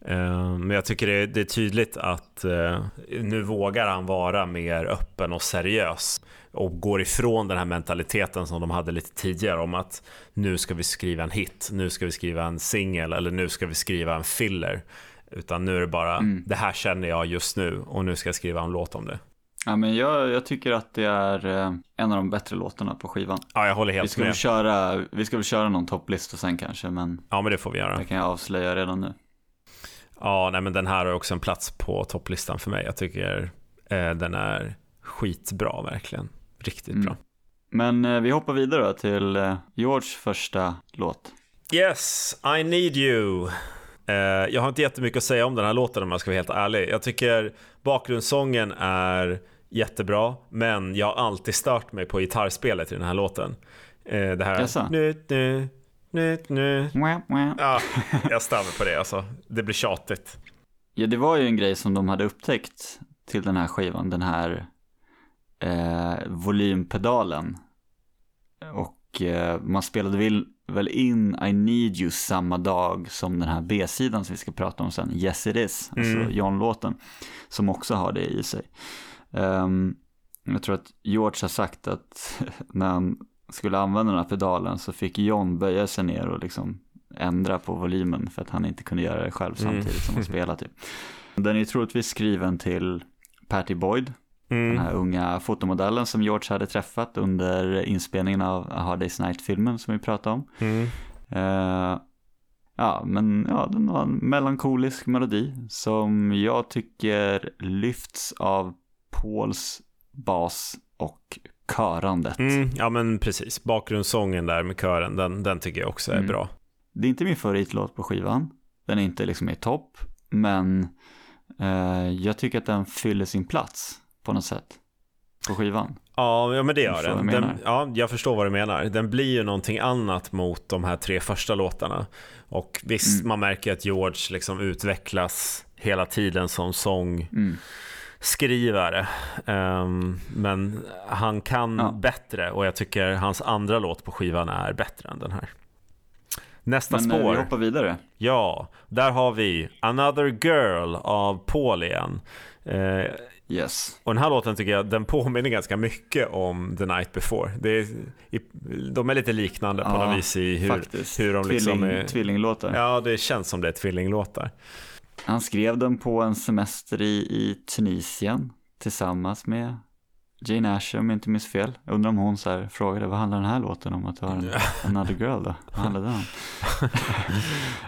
Eh, Men jag tycker det är, det är tydligt att eh, nu vågar han vara mer öppen och seriös och går ifrån den här mentaliteten som de hade lite tidigare om att nu ska vi skriva en hit, nu ska vi skriva en singel eller nu ska vi skriva en filler. Utan nu är det bara, Mm. det här känner jag just nu och nu ska jag skriva en låt om det. Ja, men jag, jag tycker att det är eh, en av de bättre låtarna på skivan. Ja, jag håller Vi helt ska, väl med. köra, vi ska väl köra någon topplista sen kanske, men Ja, men det får vi göra. det kan jag avslöja redan nu. Ja, nej, men den här har också en plats på topplistan för mig. Jag tycker eh, den är skitbra verkligen. Riktigt Mm. bra. Men eh, vi hoppar vidare då till eh, Georges första låt. Yes, I need you. Uh, jag har inte jättemycket att säga om den här låten om jag ska vara helt ärlig. Jag tycker bakgrundssången är jättebra, men jag har alltid stört mig på gitarrspelet i den här låten. Det här... Jaså? Nu, nu, nu, nu. Mwah, mwah. Ja, jag mig på det alltså. Det blir tjatigt. Ja, det var ju en grej som de hade upptäckt till den här skivan, den här eh, volympedalen. Och eh, man spelade väl, väl in I need you samma dag som den här B-sidan som vi ska prata om sen, Yes it is, alltså Mm. John-låten, som också har det i sig. Ehm, jag tror att George har sagt att när han skulle använda den här pedalen så fick John böja sig ner och liksom ändra på volymen för att han inte kunde göra det själv Mm. samtidigt som han spelade typ. Den är troligtvis skriven till Patty Boyd, den Mm. här unga fotomodellen som George hade träffat under inspelningen av A Hard Day's Night-filmen som vi pratade om. Mm. Eh, ja, men ja, den har en melankolisk melodi som jag tycker lyfts av Pauls bas och körandet. Mm, ja men precis, bakgrundssången där med kören, den, den tycker jag också är Mm. bra. Det är inte min favoritlåt på skivan. Den är inte liksom i topp, men eh, jag tycker att den fyller sin plats på något sätt på skivan. Ja, ja men det gör den. jag den. Ja, jag förstår vad du menar. Den blir ju någonting annat mot de här tre första låtarna. Och visst, Mm. man märker att George liksom utvecklas hela tiden som sångskrivare. Mm. Ehm, men han kan Ja. bättre och jag tycker hans andra låt på skivan är bättre än den här. Nästa Men eh, spår. vi hoppar vidare. Ja, där har vi Another Girl av Paul igen. Eh, Yes. och den här låten tycker jag, den påminner ganska mycket om The Night Before. Det är, de är lite liknande på Ja, något vis i hur, Faktiskt. hur de liksom Tvilling, är... Tvillinglåtar. Ja, det känns som det är tvillinglåtar. Han skrev den på en semester i, i Tunisien tillsammans med Jane Asher om jag inte minns fel. Jag undrar om hon så här frågade vad handlar den här låten om att du har en Another Girl då? Vad handlar den om?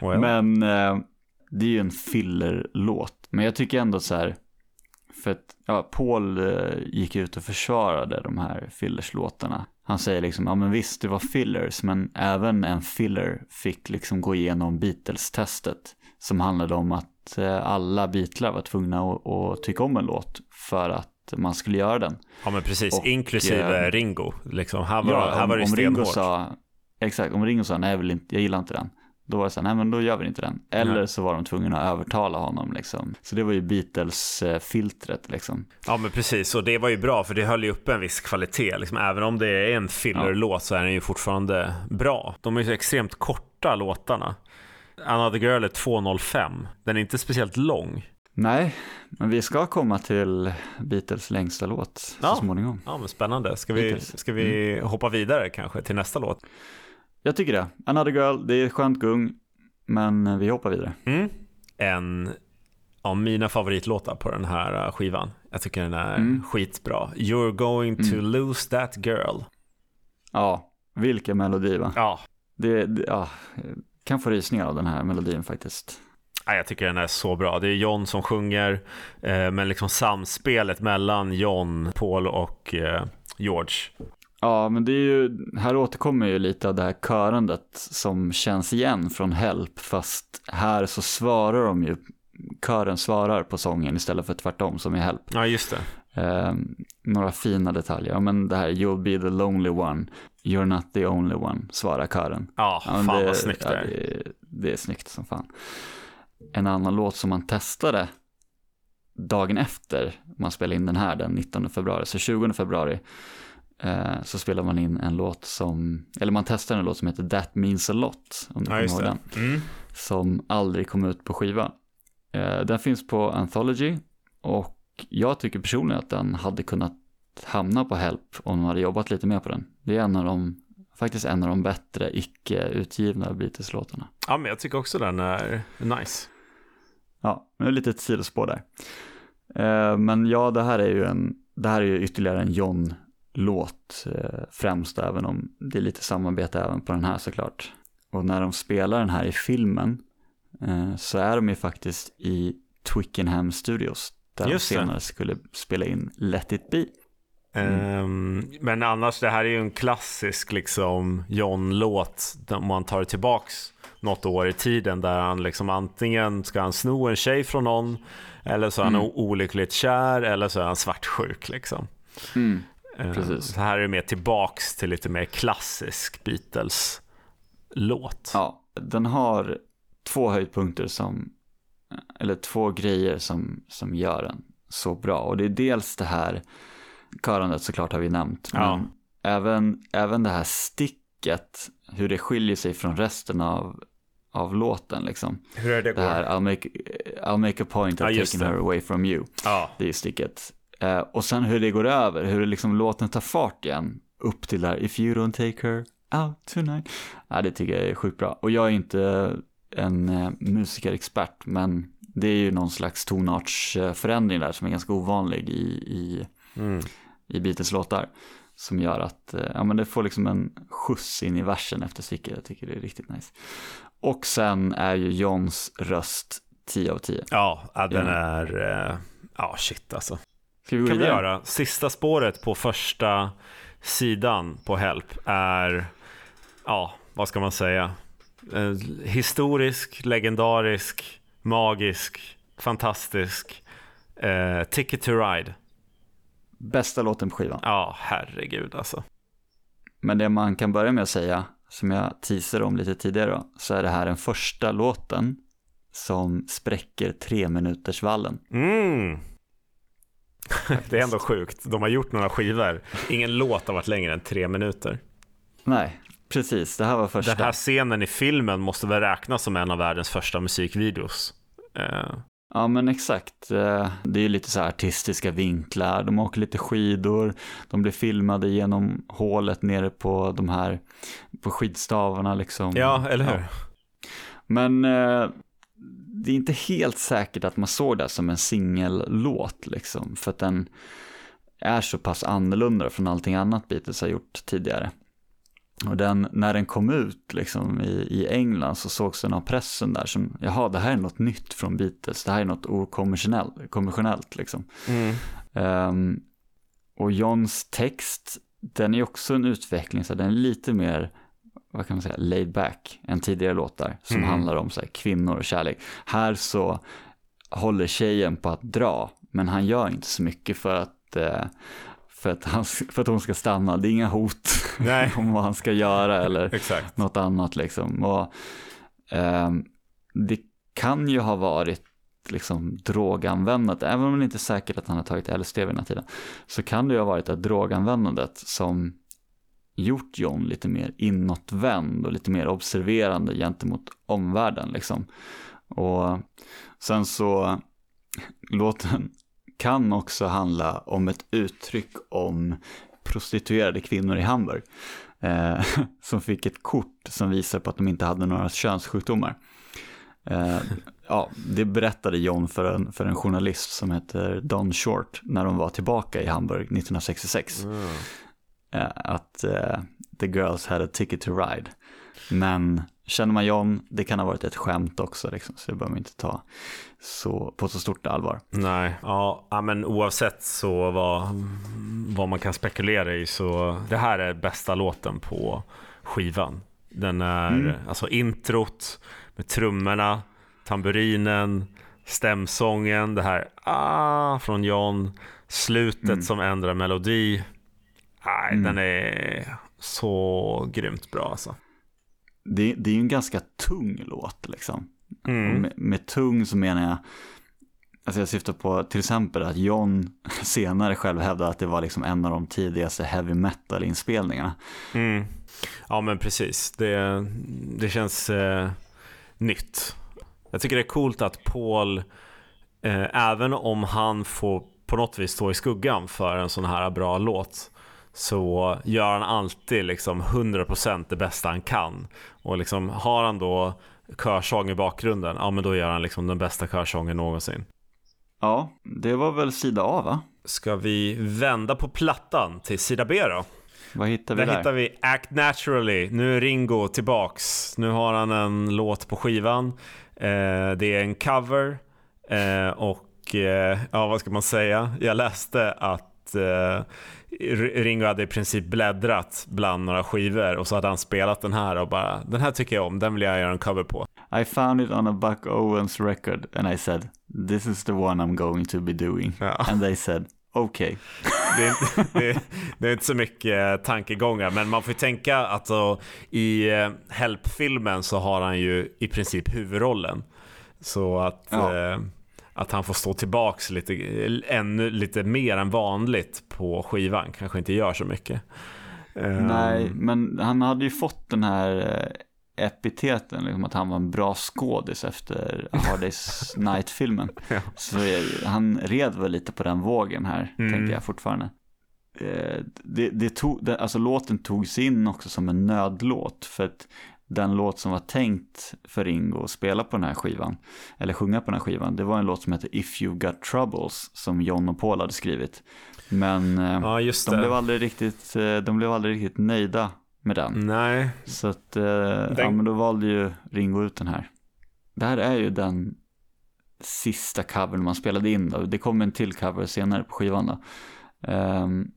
Well. Men eh, det är ju en fillerlåt. Men jag tycker ändå så här, för att ja, Paul eh, gick ut och försvarade de här fillerslåtarna. Han säger liksom, ja men visst det var fillers, men även en filler fick liksom gå igenom Beatles-testet. Som handlade om att eh, alla Beatlar var tvungna att, att tycka om en låt för att man skulle göra den. Ja, men precis. och, Inklusive eh, Ringo. Liksom. Här var, Ja, här om, var det stenhårt. sa, exakt, om Ringo sa nej jag, vill inte, jag gillar inte den. Då var det så här, nej men då gör vi inte den. Eller Nej. så var de tvungna att övertala honom liksom. Så det var ju Beatles-filtret liksom. Ja, men precis. Och det var ju bra, för det höll ju upp en viss kvalitet. Liksom, även om det är en fillerlåt så är den ju fortfarande bra. De är ju så extremt korta låtarna. Another Girl är 2.05. Den är inte speciellt lång. Nej, men vi ska komma till Beatles längsta låt så Ja. småningom. Ja, men spännande. Ska vi, Beatles. ska vi hoppa vidare kanske till nästa låt? Jag tycker det. Another Girl, det är ett skönt gung, men vi hoppar vidare. Mm. En av mina favoritlåtar på den här uh, skivan. Jag tycker den är Mm. skitbra. You're going to lose that girl. Ja, vilken melodi va? Ja, Det, det ja, kan få rysningar av den här melodin faktiskt. Ja, jag tycker den är så bra. Det är John som sjunger, eh, men liksom samspelet mellan John, Paul och eh, George. Ja, men det är ju, här återkommer ju lite av det här körandet som känns igen från Help, fast här så svarar de ju, kören svarar på sången istället för tvärtom som i Help. Ja, just det. Eh, några fina detaljer, ja men det här You'll be the lonely one, You're not the only one, svarar kören. Ja, Ja, fan det, vad snyggt ja, det är. det, är- det är snyggt som fan. En annan låt som man testade dagen efter man spelade in den här den 19 februari, så 20 februari eh, så spelade man in en låt som, eller man testade en låt som heter That Means A Lot, om du Ja, kommer ihåg den, Mm. som aldrig kom ut på skiva. Eh, den finns på Anthology och jag tycker personligen att den hade kunnat hamna på Help om de hade jobbat lite mer på den. Det är en av de, faktiskt en av de bättre icke-utgivna Beatles-låtarna. Ja, men jag tycker också den är nice. Ja, det är lite ett sidospår där. Eh, men ja, det här är ju en, det här är ju ytterligare en John-låt eh, främst, även om det är lite samarbete även på den här såklart. Och när de spelar den här i filmen eh, så är de ju faktiskt i Twickenham Studios, där Just de det. senare skulle spela in Let It Be. Mm. Ehm, men annars, det här är ju en klassisk liksom John-låt. Om man tar tillbaks något år i tiden där han liksom antingen ska han sno en tjej från någon eller så är han Mm. olyckligt kär eller så är han svartsjuk liksom. Mm. Eh, Precis. Så här är det mer tillbaks till lite mer klassisk Beatles-låt. Ja, den har två höjdpunkter som, eller två grejer som, som gör den så bra. Och det är dels det här körandet såklart har vi nämnt. Men Ja. även, även det här sticket, hur det skiljer sig från resten av, av låten liksom. Hur är det Det här I'll make, I'll make a point of Ja, taking det. her away from you. Ja, Det är ju sticket. Eh, och sen hur det går över, hur liksom låten tar fart igen. Upp till där, if you don't take her out tonight. Ja, det tycker jag är sjukt bra. Och jag är inte en eh, musikerexpert, men det är ju någon slags tonartsförändring där som är ganska ovanlig i, i, mm. i Beatles låtar. Som gör att eh, ja, men det får liksom en skjuts in i versen efter sticket. Jag tycker det är riktigt nice. Och sen är ju Johns röst 10 av 10. ja den Ja. är... eh, Ja, shit alltså. Ska vi gå kan vi göra. Sista spåret på första sidan på Help är, ja, vad ska man säga? Eh, historisk, legendarisk, magisk, fantastisk. Eh, Ticket to Ride. Bästa låten på skivan. Ja, herregud alltså. Men det man kan börja med att säga, som jag teasade om lite tidigare då, så är det här den första låten som spräcker tre minuters vallen. Mm. Det är ändå sjukt. De har gjort några skivor. Ingen låt har varit längre än tre minuter. Nej, precis, det här var första. Den här scenen i filmen måste väl räknas som en av världens första musikvideos. Eh, Ja men exakt, Eh, det är lite så här artistiska vinklar, de åker lite skidor, de blir filmade genom hålet nere på de här, på skidstavarna liksom. ja, eller hur? Ja. Men eh, det är inte helt säkert att man såg det som en singellåt liksom. För att den är så pass annorlunda från allting annat Beatles har gjort tidigare. Och den, när den kom ut liksom i, i England så sågs den av pressen där som, jaha det här är något nytt från Beatles, det här är något okonventionellt konventionellt liksom. Mm. Ehm, och Johns text, den är också en utveckling, så den är lite mer, vad kan man säga, laid back än tidigare låtar som Mm. handlar om så här, kvinnor och kärlek. Här så håller tjejen på att dra, men han gör inte så mycket för att, eh, för att, han, för att hon ska stanna. Det är inga hot om vad han ska göra eller Exakt. något annat liksom. Och, ehm, det kan ju ha varit liksom droganvändandet, även om det inte är säkert att han har tagit LSD vid den här tiden, så kan det ju ha varit att droganvändandet som gjort John lite mer inåtvänd och lite mer observerande gentemot omvärlden liksom. Och sen så, låten kan också handla om ett uttryck om prostituerade kvinnor i Hamburg eh, som fick ett kort som visar på att de inte hade några könssjukdomar. Eh, ja, det berättade John för en, för en journalist som heter Don Short när de var tillbaka i Hamburg 1966. Eh, att eh, the girls had a ticket to ride. Men känner man John, det kan ha varit ett skämt också, liksom, så det behöver man inte ta så, på så stort allvar. Nej, ja, men oavsett så vad, vad man kan spekulera i så det här är bästa låten på skivan. Den är Mm. alltså introt med trummorna, tamburinen, stämsången, det här ah från John, slutet Mm. som ändrar melodi. Nej, Mm. den är så grymt bra alltså. Det, det är ju en ganska tung låt liksom. Mm. Med, med tung så menar jag, alltså jag syftar på till exempel att John senare själv hävdade att det var liksom en av de tidigaste heavy metal-inspelningarna. Mm. Ja men precis, det, det känns eh, nytt. Jag tycker det är coolt att Paul, eh, även om han får på något vis stå i skuggan för en sån här bra låt, så gör han alltid liksom 100% det bästa han kan. Och liksom har han då körsång i bakgrunden, ja men då gör han liksom den bästa körsången någonsin. Ja, det var väl sida A va? Ska vi vända på plattan till sida B då? Vad hittar vi Där där? hittar vi Act Naturally. Nu är Ringo tillbaks. Nu har han en låt på skivan. Eh, det är en cover. Eh, och eh, ja, vad ska man säga? Jag läste att eh, Ringo hade i princip bläddrat bland några skivor och så hade han spelat den här och bara den här tycker jag om, den vill jag göra en cover på. I found it on a Buck Owens record and I said this is the one I'm going to be doing. Ja. And they said okay. Det det, det är inte så mycket tankegångar, men man får ju tänka att alltså, i eh, Help-filmen så har han ju i princip huvudrollen. Så att, Ja. eh, att han får stå tillbaks lite, ännu lite mer än vanligt på skivan kanske inte gör så mycket. Eh, Nej, men han hade ju fått den här eh, epiteten, liksom att han var en bra skådis efter A Hard Day's Night-filmen. Ja. Så han red väl lite på den vågen här, Mm. tänkte jag fortfarande. Eh, Det, det tog, det, alltså låten togs in också som en nödlåt, för att den låt som var tänkt för Ringo att spela på den här skivan, eller sjunga på den här skivan, det var en låt som heter If You Got Troubles, som John och Paul hade skrivit. Men eh, Ja, de, blev aldrig riktigt, eh, de blev aldrig riktigt nöjda med den. Nej, Så att, eh, ja men då valde ju Ringo ut den här. Det här är ju den sista covern man spelade in då. Det kom en till cover senare på skivan då. Ehm,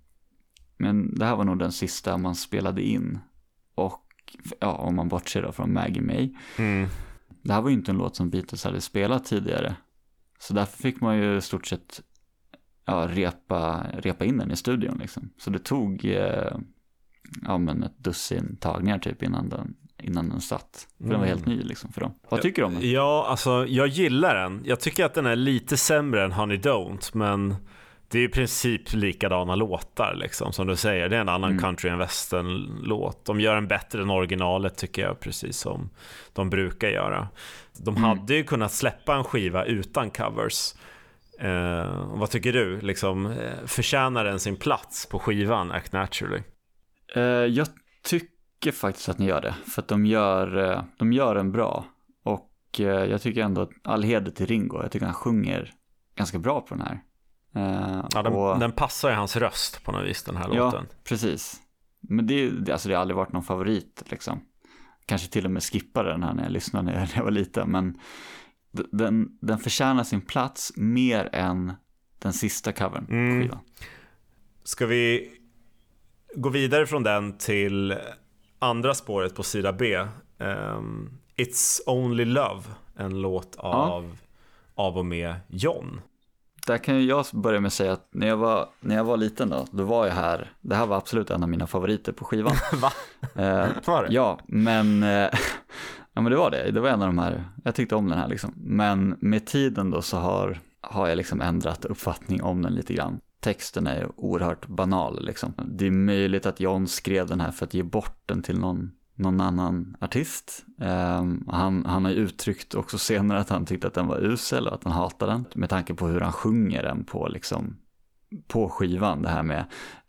men det här var nog den sista man spelade in. Och, ja, om man bortser då från Maggie May. mm. Det här var ju inte en låt som Beatles hade spelat tidigare. Så därför fick man ju i stort sett ja, repa, repa in den i studion liksom. Så det tog eh, ja, men ett dussin tagningar typ innan den, innan den satt. För den var helt ny liksom för dem. Vad tycker du om den? Ja, alltså jag gillar den. Jag tycker att den är lite sämre än Honey Don't, men det är i princip likadana låtar liksom som du säger. Det är en annan Mm. country and western-låt. De gör en bättre än originalet tycker jag, precis som de brukar göra. De Mm. hade ju kunnat släppa en skiva utan covers. Eh, vad tycker du? Liksom, eh, förtjänar den sin plats på skivan, Act Naturally? Eh, jag tycker faktiskt att ni gör det. För att de gör, eh, de gör den bra. Och eh, jag tycker ändå att all heder till Ringo. Jag tycker han sjunger ganska bra på den här. Eh, Ja, den, och- den passar i hans röst på något vis, den här Ja, låten. precis. Men det, det, alltså det har aldrig varit någon favorit liksom. Kanske till och med skippade den här när jag lyssnade när jag, var liten. Men den, den förtjänar sin plats mer än den sista covern Mm. på skivan. Ska vi gå vidare från den till andra spåret på sida B? Ehm, It's Only Love, en låt av, av och med John. Där kan ju jag börja med att säga att när jag var, när jag var liten då, då var jag här, det här var absolut en av mina favoriter på skivan. Va? Eh, Var det? ja, men, eh, ja, men det var det. Det var en av de här, jag tyckte om den här liksom. Men med tiden då så har, har jag liksom ändrat uppfattning om den lite grann. Texten är oerhört banal liksom. Det är möjligt att John skrev den här för att ge bort den till någon, någon annan artist. Ehm, han, han har uttryckt också senare att han tyckte att den var usel och att han hatade den. Med tanke på hur han sjunger den på liksom på skivan. Det här med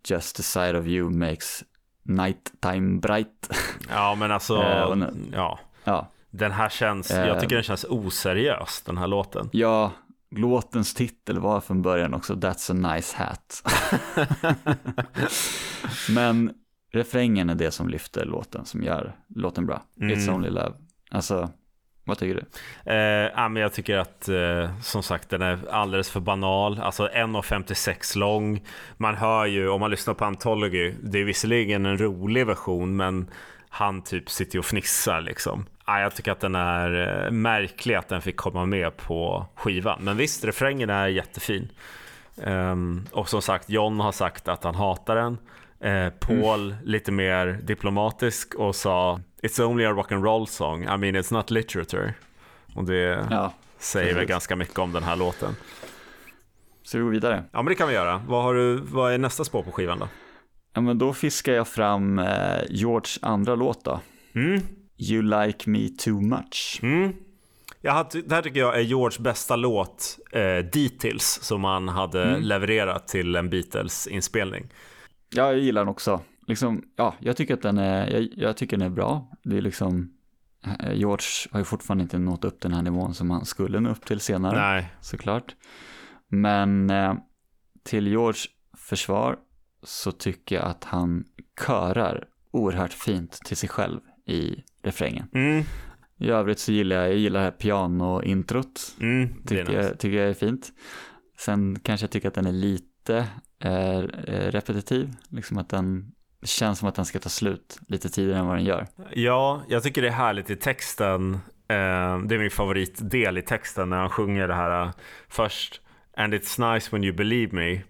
Just the sight of you makes nighttime bright. Ja, men alltså, Eh, och nu- ja. ja, Den här känns, jag tycker den känns oseriös, den här låten. ja, låtens titel var från början också That's a nice hat. Men refrängen är det som lyfter låten, som gör låten bra. It's Mm. only love. Alltså, vad tycker du? Eh, ja, men jag tycker att eh, som sagt den är alldeles för banal. Alltså 1.56 lång. Man hör ju, om man lyssnar på Anthology, det är visserligen en rolig version men han typ sitter och fnissar liksom. Ja, jag tycker att den är eh, märklig att den fick komma med på skivan. Men visst, refrängen är jättefin. Ehm, och som sagt, John har sagt att han hatar den. Eh, Paul lite mer diplomatisk och sa It's only a rock and roll song, I mean it's not literature. Och det Ja, säger väl ganska mycket om den här låten. så vi går vidare. Ja men det kan vi göra. Vad, har du, vad är nästa spår på skivan då? Ja, men då fiskar jag fram eh, George andra låt då. Mm. You like me too much. Mm. Jag hade, det här tycker jag är George bästa låt, eh, Details, som han hade Mm. levererat till en Beatles-inspelning. Ja, jag gillar den också. Liksom, ja, jag tycker att den är, jag, jag tycker den är bra. Det är liksom, eh, George har ju fortfarande inte nått upp den här nivån som han skulle nå upp till senare, Nej, såklart. Men eh, till George försvar så tycker jag att han körar oerhört fint till sig själv i refrängen. mm. I övrigt så gillar jag, jag gillar det här piano-introt. Mm. det Tycker, nice. jag, tycker jag är fint. Sen kanske jag tycker att den är lite eh, repetitiv, liksom att den känns som att den ska ta slut lite tidigare än vad den gör. Ja, jag tycker det är härligt i texten. Eh, det är min favoritdel i texten när han sjunger det här uh, först And it's nice when you believe me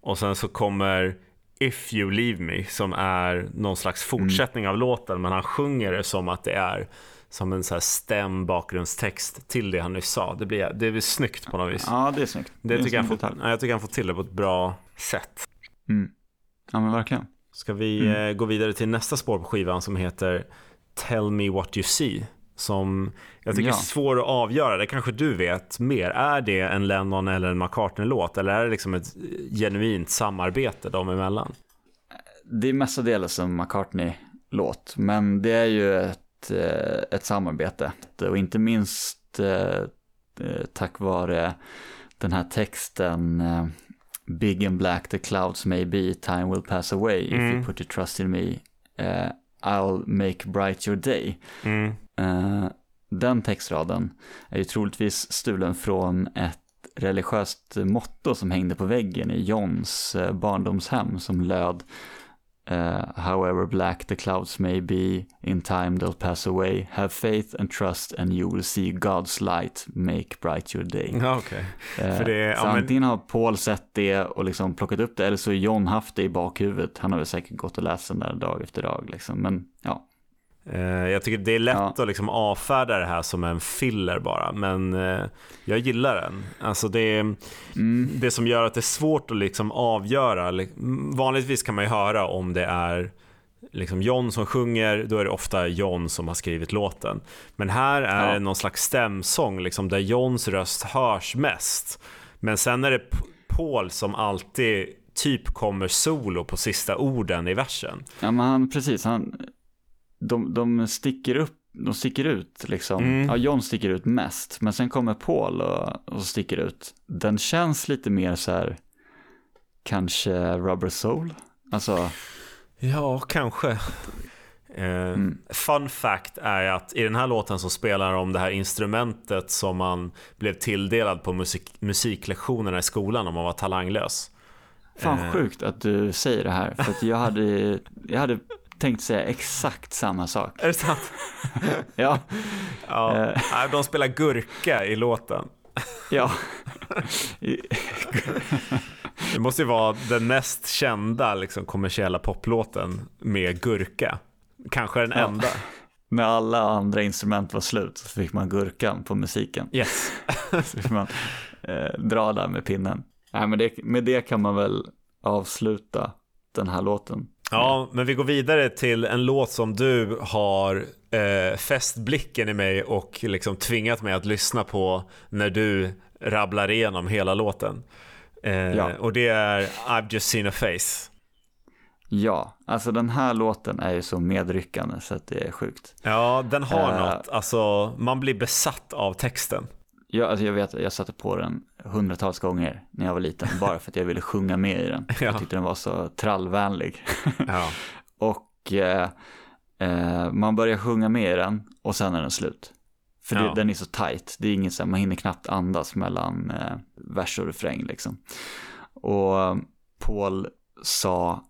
och sen så kommer If you leave me som är någon slags fortsättning mm. av låten men han sjunger det som att det är som en så här stäm bakgrundstext till det han nyss sa. Det blir, det blir snyggt på något vis. Ja, det är snyggt. Det, det tycker jag, får, jag tycker han får till det på ett bra sätt. Mm. Ja, men verkligen. Ska vi mm. Eh, gå vidare till nästa spår på skivan som heter Tell me what you see. Som jag tycker ja. är svår att avgöra. Det kanske du vet mer. Är det en Lennon eller en McCartney-låt? Eller är det liksom ett genuint samarbete dem emellan? Det är mestadels en McCartney-låt. Men det är ju ett, eh, ett samarbete. Och inte minst eh, tack vare den här texten Big and black the clouds may be, time will pass away if mm. you put your trust in me. Uh, I'll make bright your day. Mm. Uh, den textraden är ju troligtvis stulen från ett religiöst motto som hängde på väggen i Johns uh, barndomshem som löd Uh, however black the clouds may be, in time they'll pass away. Have faith and trust and you will see God's light make bright your day. okay. uh, så ja, antingen har Paul sett det och liksom plockat upp det eller så har John haft det i bakhuvudet. Han har väl säkert gått och läst den där dag efter dag. Liksom. Men ja, Eh, jag tycker det är lätt ja. att liksom avfärda det här som en filler bara, men eh, jag gillar den. Alltså det, mm. det som gör att det är svårt att liksom avgöra, vanligtvis kan man ju höra om det är liksom John som sjunger, då är det ofta John som har skrivit låten. Men här är ja. det någon slags stämsång liksom, där Johns röst hörs mest. Men sen är det Paul som alltid typ kommer solo på sista orden i versen. Ja men han, precis, han de, de sticker upp de sticker ut liksom. Mm. Ja, John sticker ut mest. Men sen kommer Paul och, och sticker ut. Den känns lite mer så här, kanske Rubber Soul. Alltså. Ja, kanske. Eh, mm. Fun fact är att i den här låten så spelar de det här instrumentet som man blev tilldelad på musik musiklektionerna i skolan om man var talanglös. Fan eh. sjukt att du säger det här. För jag hade, jag hade tänkt säga exakt samma sak. Är det sant? ja. ja. Uh, de spelar gurka i låten. ja. det måste ju vara den mest kända liksom, kommersiella poplåten med gurka. Kanske den ja. enda. När alla andra instrument var slut så fick man gurkan på musiken. Yes. så fick man eh, dra där med pinnen. Nej, men det, med det kan man väl avsluta den här låten. Ja, men vi går vidare till en låt som du har eh, fäst blicken i mig och liksom tvingat mig att lyssna på när du rabblar igenom hela låten. Eh, ja. Och det är I've just seen a face. Ja, alltså den här låten är ju så medryckande så att det är sjukt. Ja, den har uh, något. Alltså, man blir besatt av texten. Ja, alltså jag vet, jag satte på den hundratals gånger när jag var liten, bara för att jag ville sjunga med i den. Ja. Jag tyckte den var så trallvänlig. Ja. och eh, eh, man börjar sjunga med i den och sen är den slut. För det, den är så tight, det är inget så man hinner knappt andas mellan eh, vers och refräng liksom. Och eh, Paul sa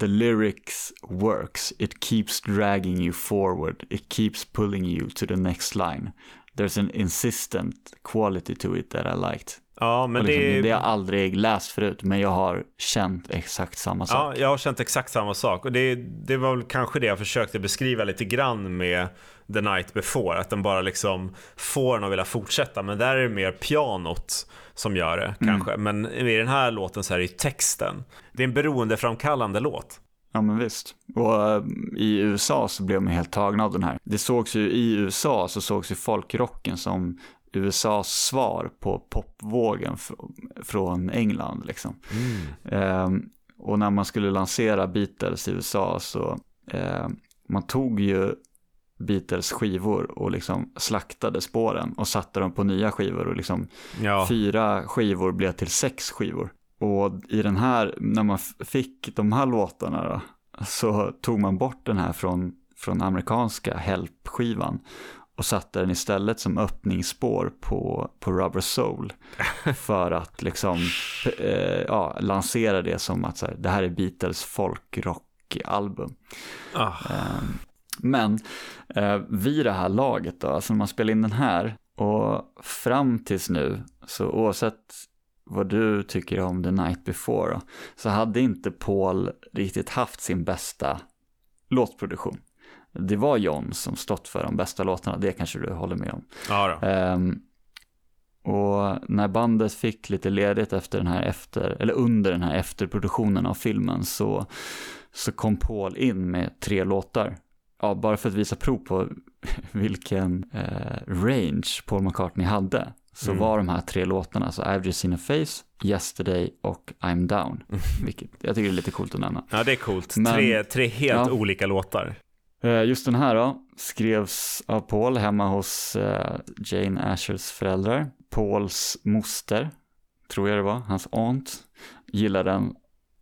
The lyrics works, it keeps dragging you forward, it keeps pulling you to the next line there's an insistent quality to it that I liked. Ja, men liksom, det... det har jag aldrig läst förut, men jag har känt exakt samma sak. Ja, jag har känt exakt samma sak. Och det, det var väl kanske det jag försökte beskriva lite grann med The Night Before. Att den bara liksom får en att vilja fortsätta. Men där är det mer pianot som gör det mm. kanske. Men i den här låten så är det texten. Det är en beroendeframkallande låt. Ja men visst. Och uh, i USA så blev man helt tagna av den här. Det sågs ju i USA så sågs ju folkrocken som USAs svar på popvågen från England liksom. Mm. Uh, och när man skulle lansera Beatles i USA så uh, man tog ju Beatles skivor och liksom slaktade spåren och satte dem på nya skivor och liksom ja. fyra skivor blev till sex skivor. Och i den här, när man fick de här låtarna då, så tog man bort den här från, från amerikanska Help-skivan och satte den istället som öppningsspår på, på Rubber Soul. För att liksom eh, ja, lansera det som att så här, det här är Beatles folkrockalbum. Ah. Eh, men eh, vid det här laget då, alltså när man spelar in den här och fram tills nu, så oavsett vad du tycker om The Night Before, då, så hade inte Paul riktigt haft sin bästa låtproduktion. Det var John som stått för de bästa låtarna, det kanske du håller med om. Ja då. Um, och när bandet fick lite ledigt efter den här efter, eller under den här efterproduktionen av filmen så, så kom Paul in med tre låtar. Ja, bara för att visa prov på vilken eh, range Paul McCartney hade. Så Mm. var de här tre låtarna, så I've just seen a face, Yesterday och I'm down. Vilket jag tycker är lite coolt att nämna. Ja, det är coolt. Men- tre, tre helt Ja. olika låtar. Eh, Just den här då, skrevs av Paul hemma hos eh, Jane Ashers föräldrar. Pauls moster, tror jag det var, hans aunt, gillade den.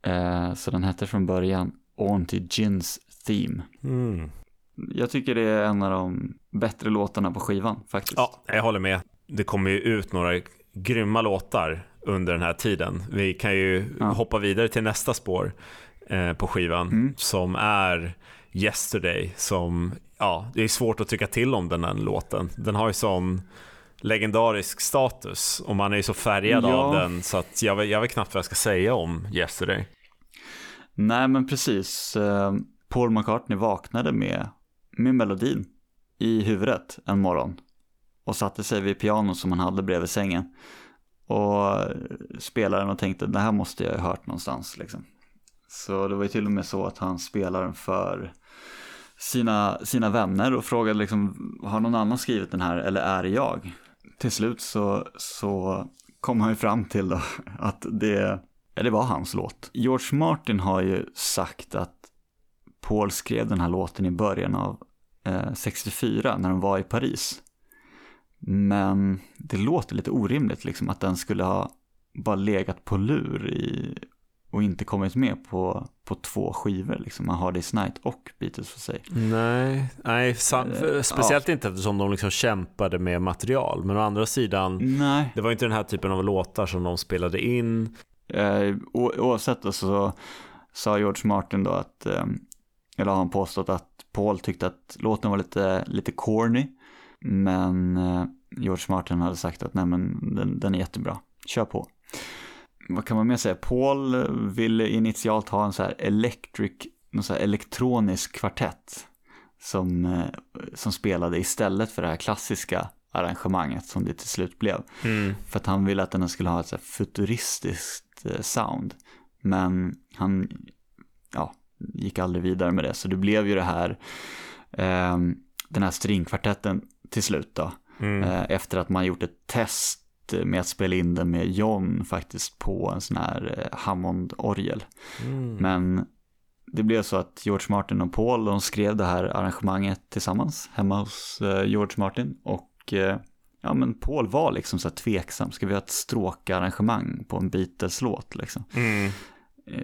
Eh, så den hette från början Auntie Gins Theme. Mm. Jag tycker det är en av de bättre låtarna på skivan faktiskt. Ja, jag håller med. Det kommer ju ut några grymma låtar under den här tiden. Vi kan ju Ja. hoppa vidare till nästa spår eh, på skivan Mm. som är Yesterday som, ja, det är svårt att tycka till om den här låten. Den har ju sån legendarisk status och man är ju så färgad Ja. av den så att jag, jag vet knappt vad jag ska säga om Yesterday. Nej men precis, eh, Paul McCartney vaknade med, med melodin i huvudet en morgon. Och satte sig vid pianot som han hade bredvid sängen. Och spelade den och tänkte, det här måste jag ha hört någonstans liksom. Så det var ju till och med så att han spelade den för sina, sina vänner och frågade liksom, har någon annan skrivit den här eller är det jag? Till slut så, så kom han ju fram till då att det, ja, det var hans låt. George Martin har ju sagt att Paul skrev den här låten i början av eh, 64 när de var i Paris. Men det låter lite orimligt liksom att den skulle ha bara legat på lur i, och inte kommit med på, på två skivor liksom. Man har This Night och Beatles för sig. Nej, nej sam- Eh, speciellt inte eftersom de liksom kämpade med material. Men å andra sidan, Nej, det var inte den här typen av låtar som de spelade in. eh, o- oavsett så sa George Martin då att, eh, eller har han påstått att Paul tyckte att låten var lite, lite corny. Men eh, George Martin hade sagt att nej men den, den är jättebra, kör på. Vad kan man mer säga? Paul ville initialt ha en så här electric, någon så här elektronisk kvartett. Som, eh, som spelade istället för det här klassiska arrangemanget som det till slut blev. Mm. För att han ville att den skulle ha ett så futuristiskt eh, sound. Men han ja, gick aldrig vidare med det. Så det blev ju det här, eh, den här stringkvartetten till slut då. Mm. Eh, efter att man gjort ett test med att spela in den med John faktiskt på en sån här eh, Hammond-orgel. Mm. Men det blev så att George Martin och Paul de skrev det här arrangemanget tillsammans hemma hos eh, George Martin och ja men Paul var liksom så här tveksam, ska vi ha ett stråkarrangemang på en Beatles-låt liksom? Mm.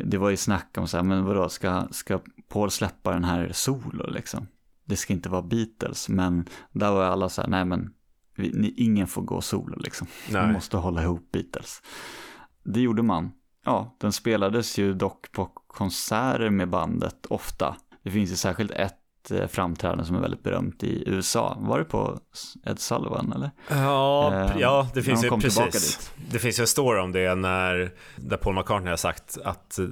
Det var ju snack om så här, men vadå, ska, ska Paul släppa den här solo liksom? Det ska inte vara Beatles, men där var alla så här, nej men vi, ni, ingen får gå solo liksom. Nej. Vi måste hålla ihop Beatles. Det gjorde man. Ja, den spelades ju dock på konserter med bandet ofta. Det finns ju särskilt ett eh, framträdande som är väldigt berömt i USA. Var det på Ed Sullivan eller? Ja, Eh, ja, det finns ju precis. Det finns ju en story om det när där Paul McCartney har sagt att eh,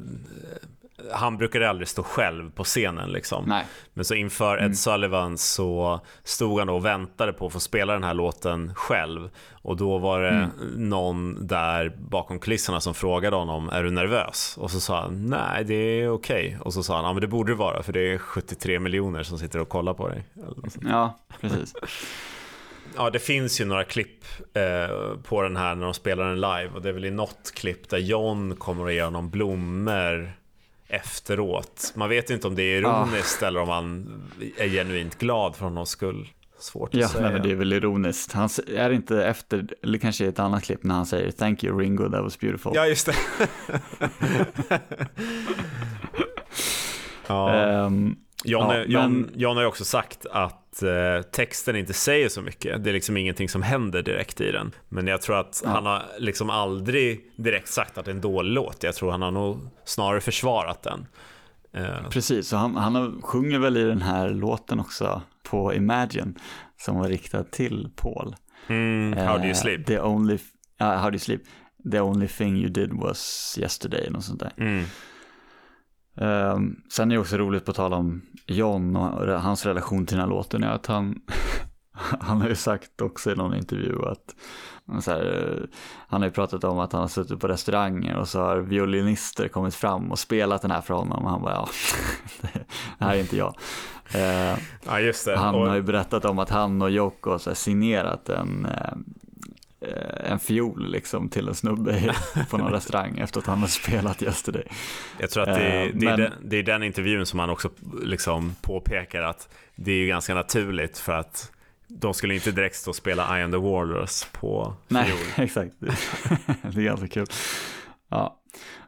han brukade aldrig stå själv på scenen liksom. Nej. Men så inför Ed Mm. Sullivan så stod han och väntade på att få spela den här låten själv. Och då var det Mm. någon där bakom kulisserna som frågade honom, är du nervös? Och så sa han, nej det är okej. Och så sa han, ja men det borde det vara för det är 73 miljoner som sitter och kollar på dig. Ja, precis. Ja, det finns ju några klipp eh, på den här när de spelar den live och det är väl i något klipp där John kommer att ge honom blommor efteråt. Man vet inte om det är ironiskt eller om han är genuint glad för honom skull. Svårt att Ja, säga. nej, men det är väl ironiskt. Han är inte efter, eller kanske i ett annat klipp när han säger Thank you Ringo, that was beautiful. Ja, just det. ja. Ehm, John, Ja, är- John, men- John har ju också sagt att eh, texten inte säger så mycket. Det är liksom ingenting som händer direkt i den. Men jag tror att Ja. han har liksom aldrig direkt sagt att det är en dålig låt. Jag tror han har nog snarare försvarat den. Eh, Precis, och han, han sjunger väl i den här låten också på Imagine som var riktad till Paul. mm, how do you Eh, sleep? The only, ja, how do you sleep? The only thing you did was yesterday, något sånt där. Mm. Um, sen är det också roligt på att tala om John och hans relation till den här låten är att han, han har ju sagt också i någon intervju att här, han har ju pratat om att han har suttit på restauranger och så har violinister kommit fram och spelat den här för honom och han bara ja, det här är inte jag. Eh, Ja, han Och- har ju berättat om att han och Yoko har signerat en, eh, eh, en fiol liksom till en snubbe på någon restaurang efter att han har spelat Yesterday. Jag tror att det, Eh, det, är men- den, det är den intervjun som han också liksom påpekar att det är ju ganska naturligt för att de skulle inte direkt stå och spela I am the Warlords på Nej, fiol. exakt. det är ganska kul. Ja.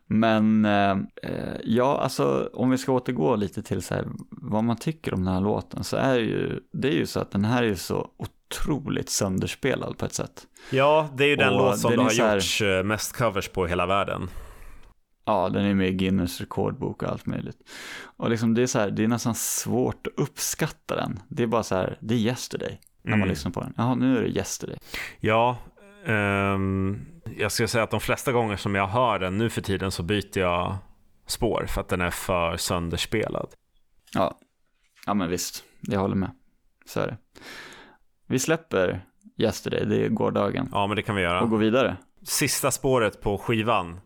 Men eh, eh, ja, alltså om vi ska återgå lite till så här, vad man tycker om den här låten så är det ju, det är ju så att den här är ju så otroligt sönderspelad på ett sätt. Ja, det är ju den Och låt som det har här- gjorts eh, mest covers på i hela världen. Ja, den är med i Guinness rekordbok och allt möjligt. Och liksom det är så här, det är nästan svårt att uppskatta den. Det är bara så här, det är yesterday när man Mm. lyssnar på den. Jaha, nu är det yesterday. Ja, ehm, jag skulle säga att de flesta gånger som jag hör den nu för tiden så byter jag spår för att den är för sönderspelad. Ja, ja men visst, jag håller med. Så är det. Vi släpper yesterday, det är gårdagen, Ja, men det kan vi göra. och går vidare. Sista spåret på skivan.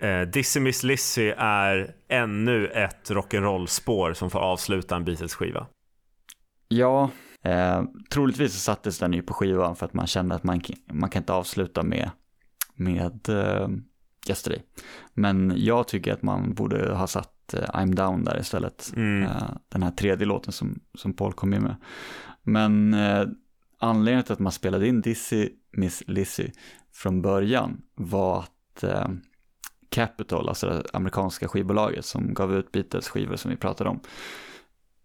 Eh, Dizzy Miss Lizzy är ännu ett rock'n'roll-spår som får avsluta en Beatles-skiva. Ja, eh, troligtvis så sattes den ju på skivan för att man kände att man, man kan inte avsluta med, med eh, yesterday. Men jag tycker att man borde ha satt eh, I'm down där istället. Mm. Eh, den här tredje låten som, som Paul kom in med. Men eh, anledningen till att man spelade in Dizzy Miss Lizzy från början var att eh, Capitol, alltså det amerikanska skivbolaget som gav ut Beatles skivor som vi pratade om,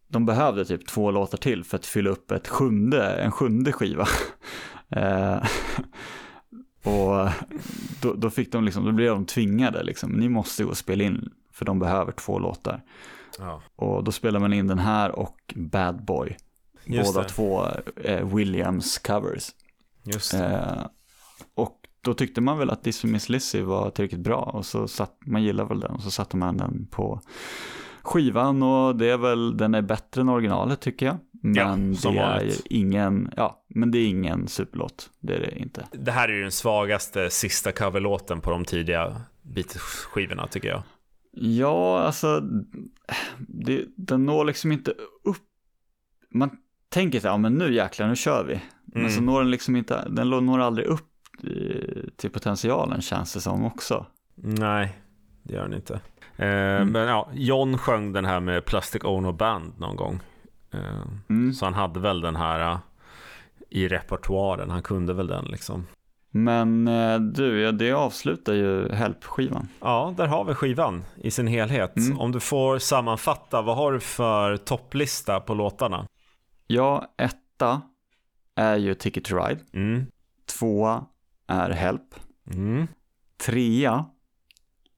de behövde typ två låtar till för att fylla upp ett sjunde, en sjunde skiva. Eh, och då, då fick de liksom, då blev de tvingade liksom, ni måste gå och spela in för de behöver två låtar. Ja. Och då spelar man in den här och Bad Boy. Just Båda det. två eh, Williams covers. Just. Eh, och då tyckte man väl att This Miss Lizzy var tillräckligt bra och så satt, man gillar väl den och så satte man den på skivan och det är väl, den är bättre än originalet tycker jag. Men som det är ingen, ja, men det är ingen superlåt, det är det inte. Det här är ju den svagaste sista coverlåten på de tidiga Beatles-skivorna tycker jag. Ja, alltså, det, den når liksom inte upp. Man tänker så här, ja men nu jäklar, nu kör vi. Men Mm. så når den liksom inte, den når aldrig upp i- till potentialen känns det som också. Nej, det gör den inte. Eh, Mm. Men ja, John sjöng den här med Plastic Ono Band någon gång. Eh, Mm. Så han hade väl den här eh, i repertoaren, han kunde väl den liksom. Men eh, du, ja, det avslutar ju Help-skivan. Ja, där har vi skivan i sin helhet. Mm. Om du får sammanfatta, vad har du för topplista på låtarna? Ja, etta är ju Ticket to Ride. Mm. Tvåa är Help. Mm. Trea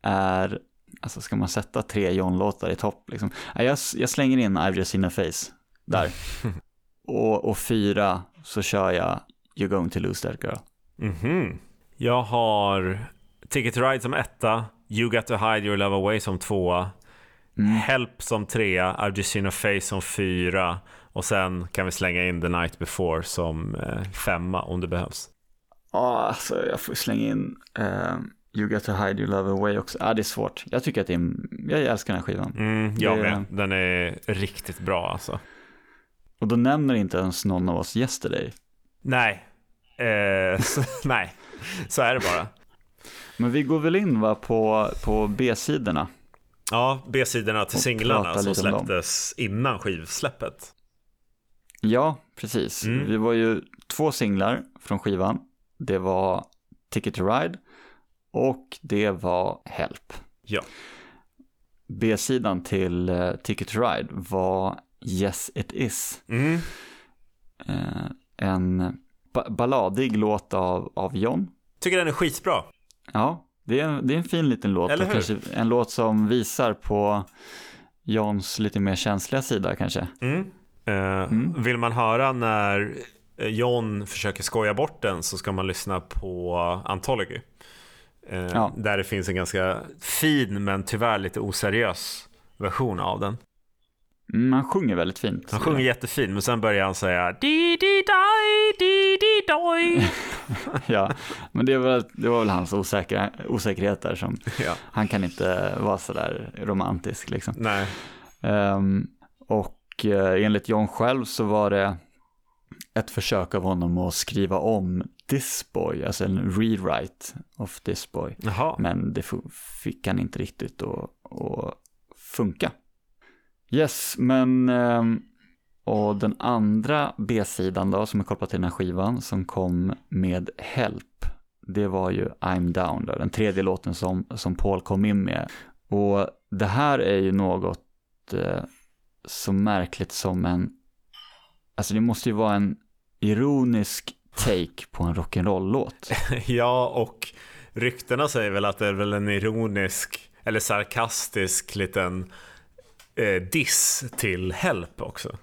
är, alltså ska man sätta tre John-låtar i topp liksom? Jag, jag slänger in I've just seen a face där. och, och fyra så kör jag You're going to lose that girl. Mhm. Jag har Ticket to Ride som etta, You Got to Hide Your Love Away som tvåa, Mm. Help som trea, I've just seen a face som fyra och sen kan vi slänga in The Night Before som eh, femma om det behövs. Ja, alltså jag får slänga in eh, You got to hide your love away också. Ja, det är svårt. Jag tycker att det är, jag älskar den här skivan. Mm, jag Det- med. Den är riktigt bra alltså. Och då nämner inte ens någon av oss Yesterday. Nej, eh, så, nej, så är det bara. Men vi går väl in va, på, på B-sidorna. Ja, B-sidorna till Och singlarna som släpptes innan skivsläppet. Ja, precis. Mm. Vi var ju två singlar från skivan. Det var Ticket to Ride och det var Help. Ja. B-sidan till eh, Ticket to Ride var Yes It Is. Mm. Eh, en ba balladig låt av, av John. Tycker den är skitbra. Ja, det är, en, det är en fin liten låt. Eller hur? Kanske en låt som visar på Johns lite mer känsliga sida kanske. Mm. Eh, Mm. Vill man höra när eh, John försöker skoja bort den så ska man lyssna på Anthology. Eh, Ja. Där det finns en ganska fin men tyvärr lite oseriös version av den. Mm, han sjunger väldigt fint. Han sjunger jättefin men sen börjar han säga di di dai di di doi. ja, men det var, det var väl hans osäkra, osäkerhet där som, ja. han kan inte vara sådär romantisk liksom. Nej. Ehm, och eh, enligt John själv så var det ett försök av honom att skriva om This Boy, alltså en rewrite of This Boy. Jaha. Men det fick han inte riktigt att, att funka. Yes, men ehm, och den andra B-sidan då som är kopplad till den här skivan som kom med Help. Det var ju I'm Down då, den tredje låten som, som Paul kom in med. Och det här är ju något eh, så märkligt som en, alltså det måste ju vara en ironisk take på en rock'n'roll-låt. Ja, och ryktena säger väl att det är väl en ironisk eller sarkastisk liten eh, diss till Help också.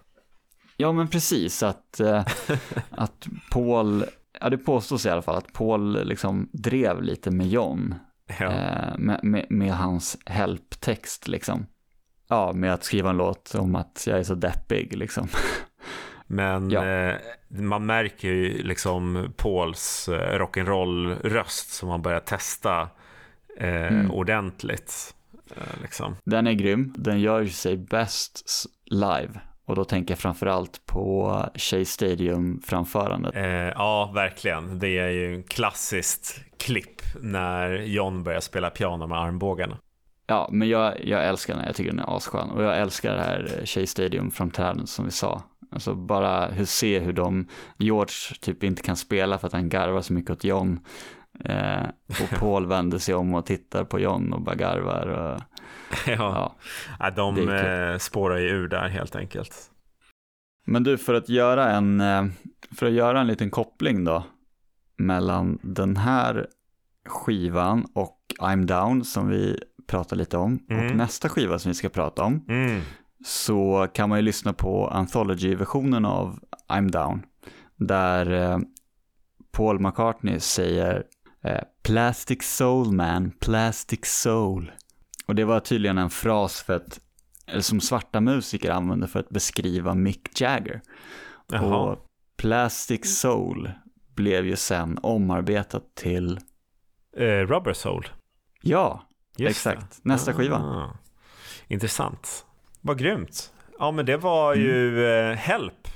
Ja, men precis att, eh, att Paul, ja det påstås i alla fall att Paul liksom drev lite med John, Ja. eh, med, med, med hans helptext liksom. Ja, med att skriva en låt om att jag är så deppig liksom. Men Ja. eh, man märker ju liksom Pauls eh, rock'n'roll-röst som han börjar testa eh, Mm. ordentligt. Eh, liksom. Den är grym, den gör sig bäst live. Och då tänker jag framförallt på Shea Stadium-framförandet. eh, ja, verkligen. Det är ju en klassiskt klipp när John börjar spela piano med armbågarna. Ja, men jag, jag älskar den, jag tycker den är asskön. Och jag älskar det här Shea Stadium-framträdandet som vi sa. Alltså bara hur, se hur de, George typ inte kan spela för att han garvar så mycket åt John. Eh, och Paul vänder sig om och tittar på John och bara garvar. Och, ja. ja. De eh, spårar ju ur där helt enkelt. Men du, för att göra en, eh, för att göra en liten koppling då mellan den här skivan och I'm Down som vi pratar lite om Mm. och nästa skiva som vi ska prata om Mm. så kan man ju lyssna på Anthology-versionen av I'm Down där eh, Paul McCartney säger eh, Plastic Soul man, Plastic Soul. Och det var tydligen en fras för att, eller som svarta musiker använder för att beskriva Mick Jagger. Jaha. Och Plastic Soul blev ju sen omarbetat till, Eh, Rubber Soul. ja, Just exakt, det. nästa skiva. Ah, intressant. Vad grymt. Ja, men det var ju eh, Help.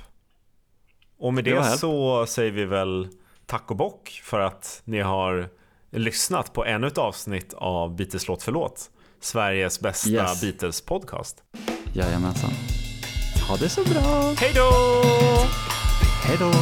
Och med Det det, så säger vi väl tack och bock för att ni har lyssnat på ännu ett avsnitt av Beatles låt för låt. Sveriges bästa Yes. Beatles podcast. Jajamensan. Ha det så bra. Hej då! Hej då!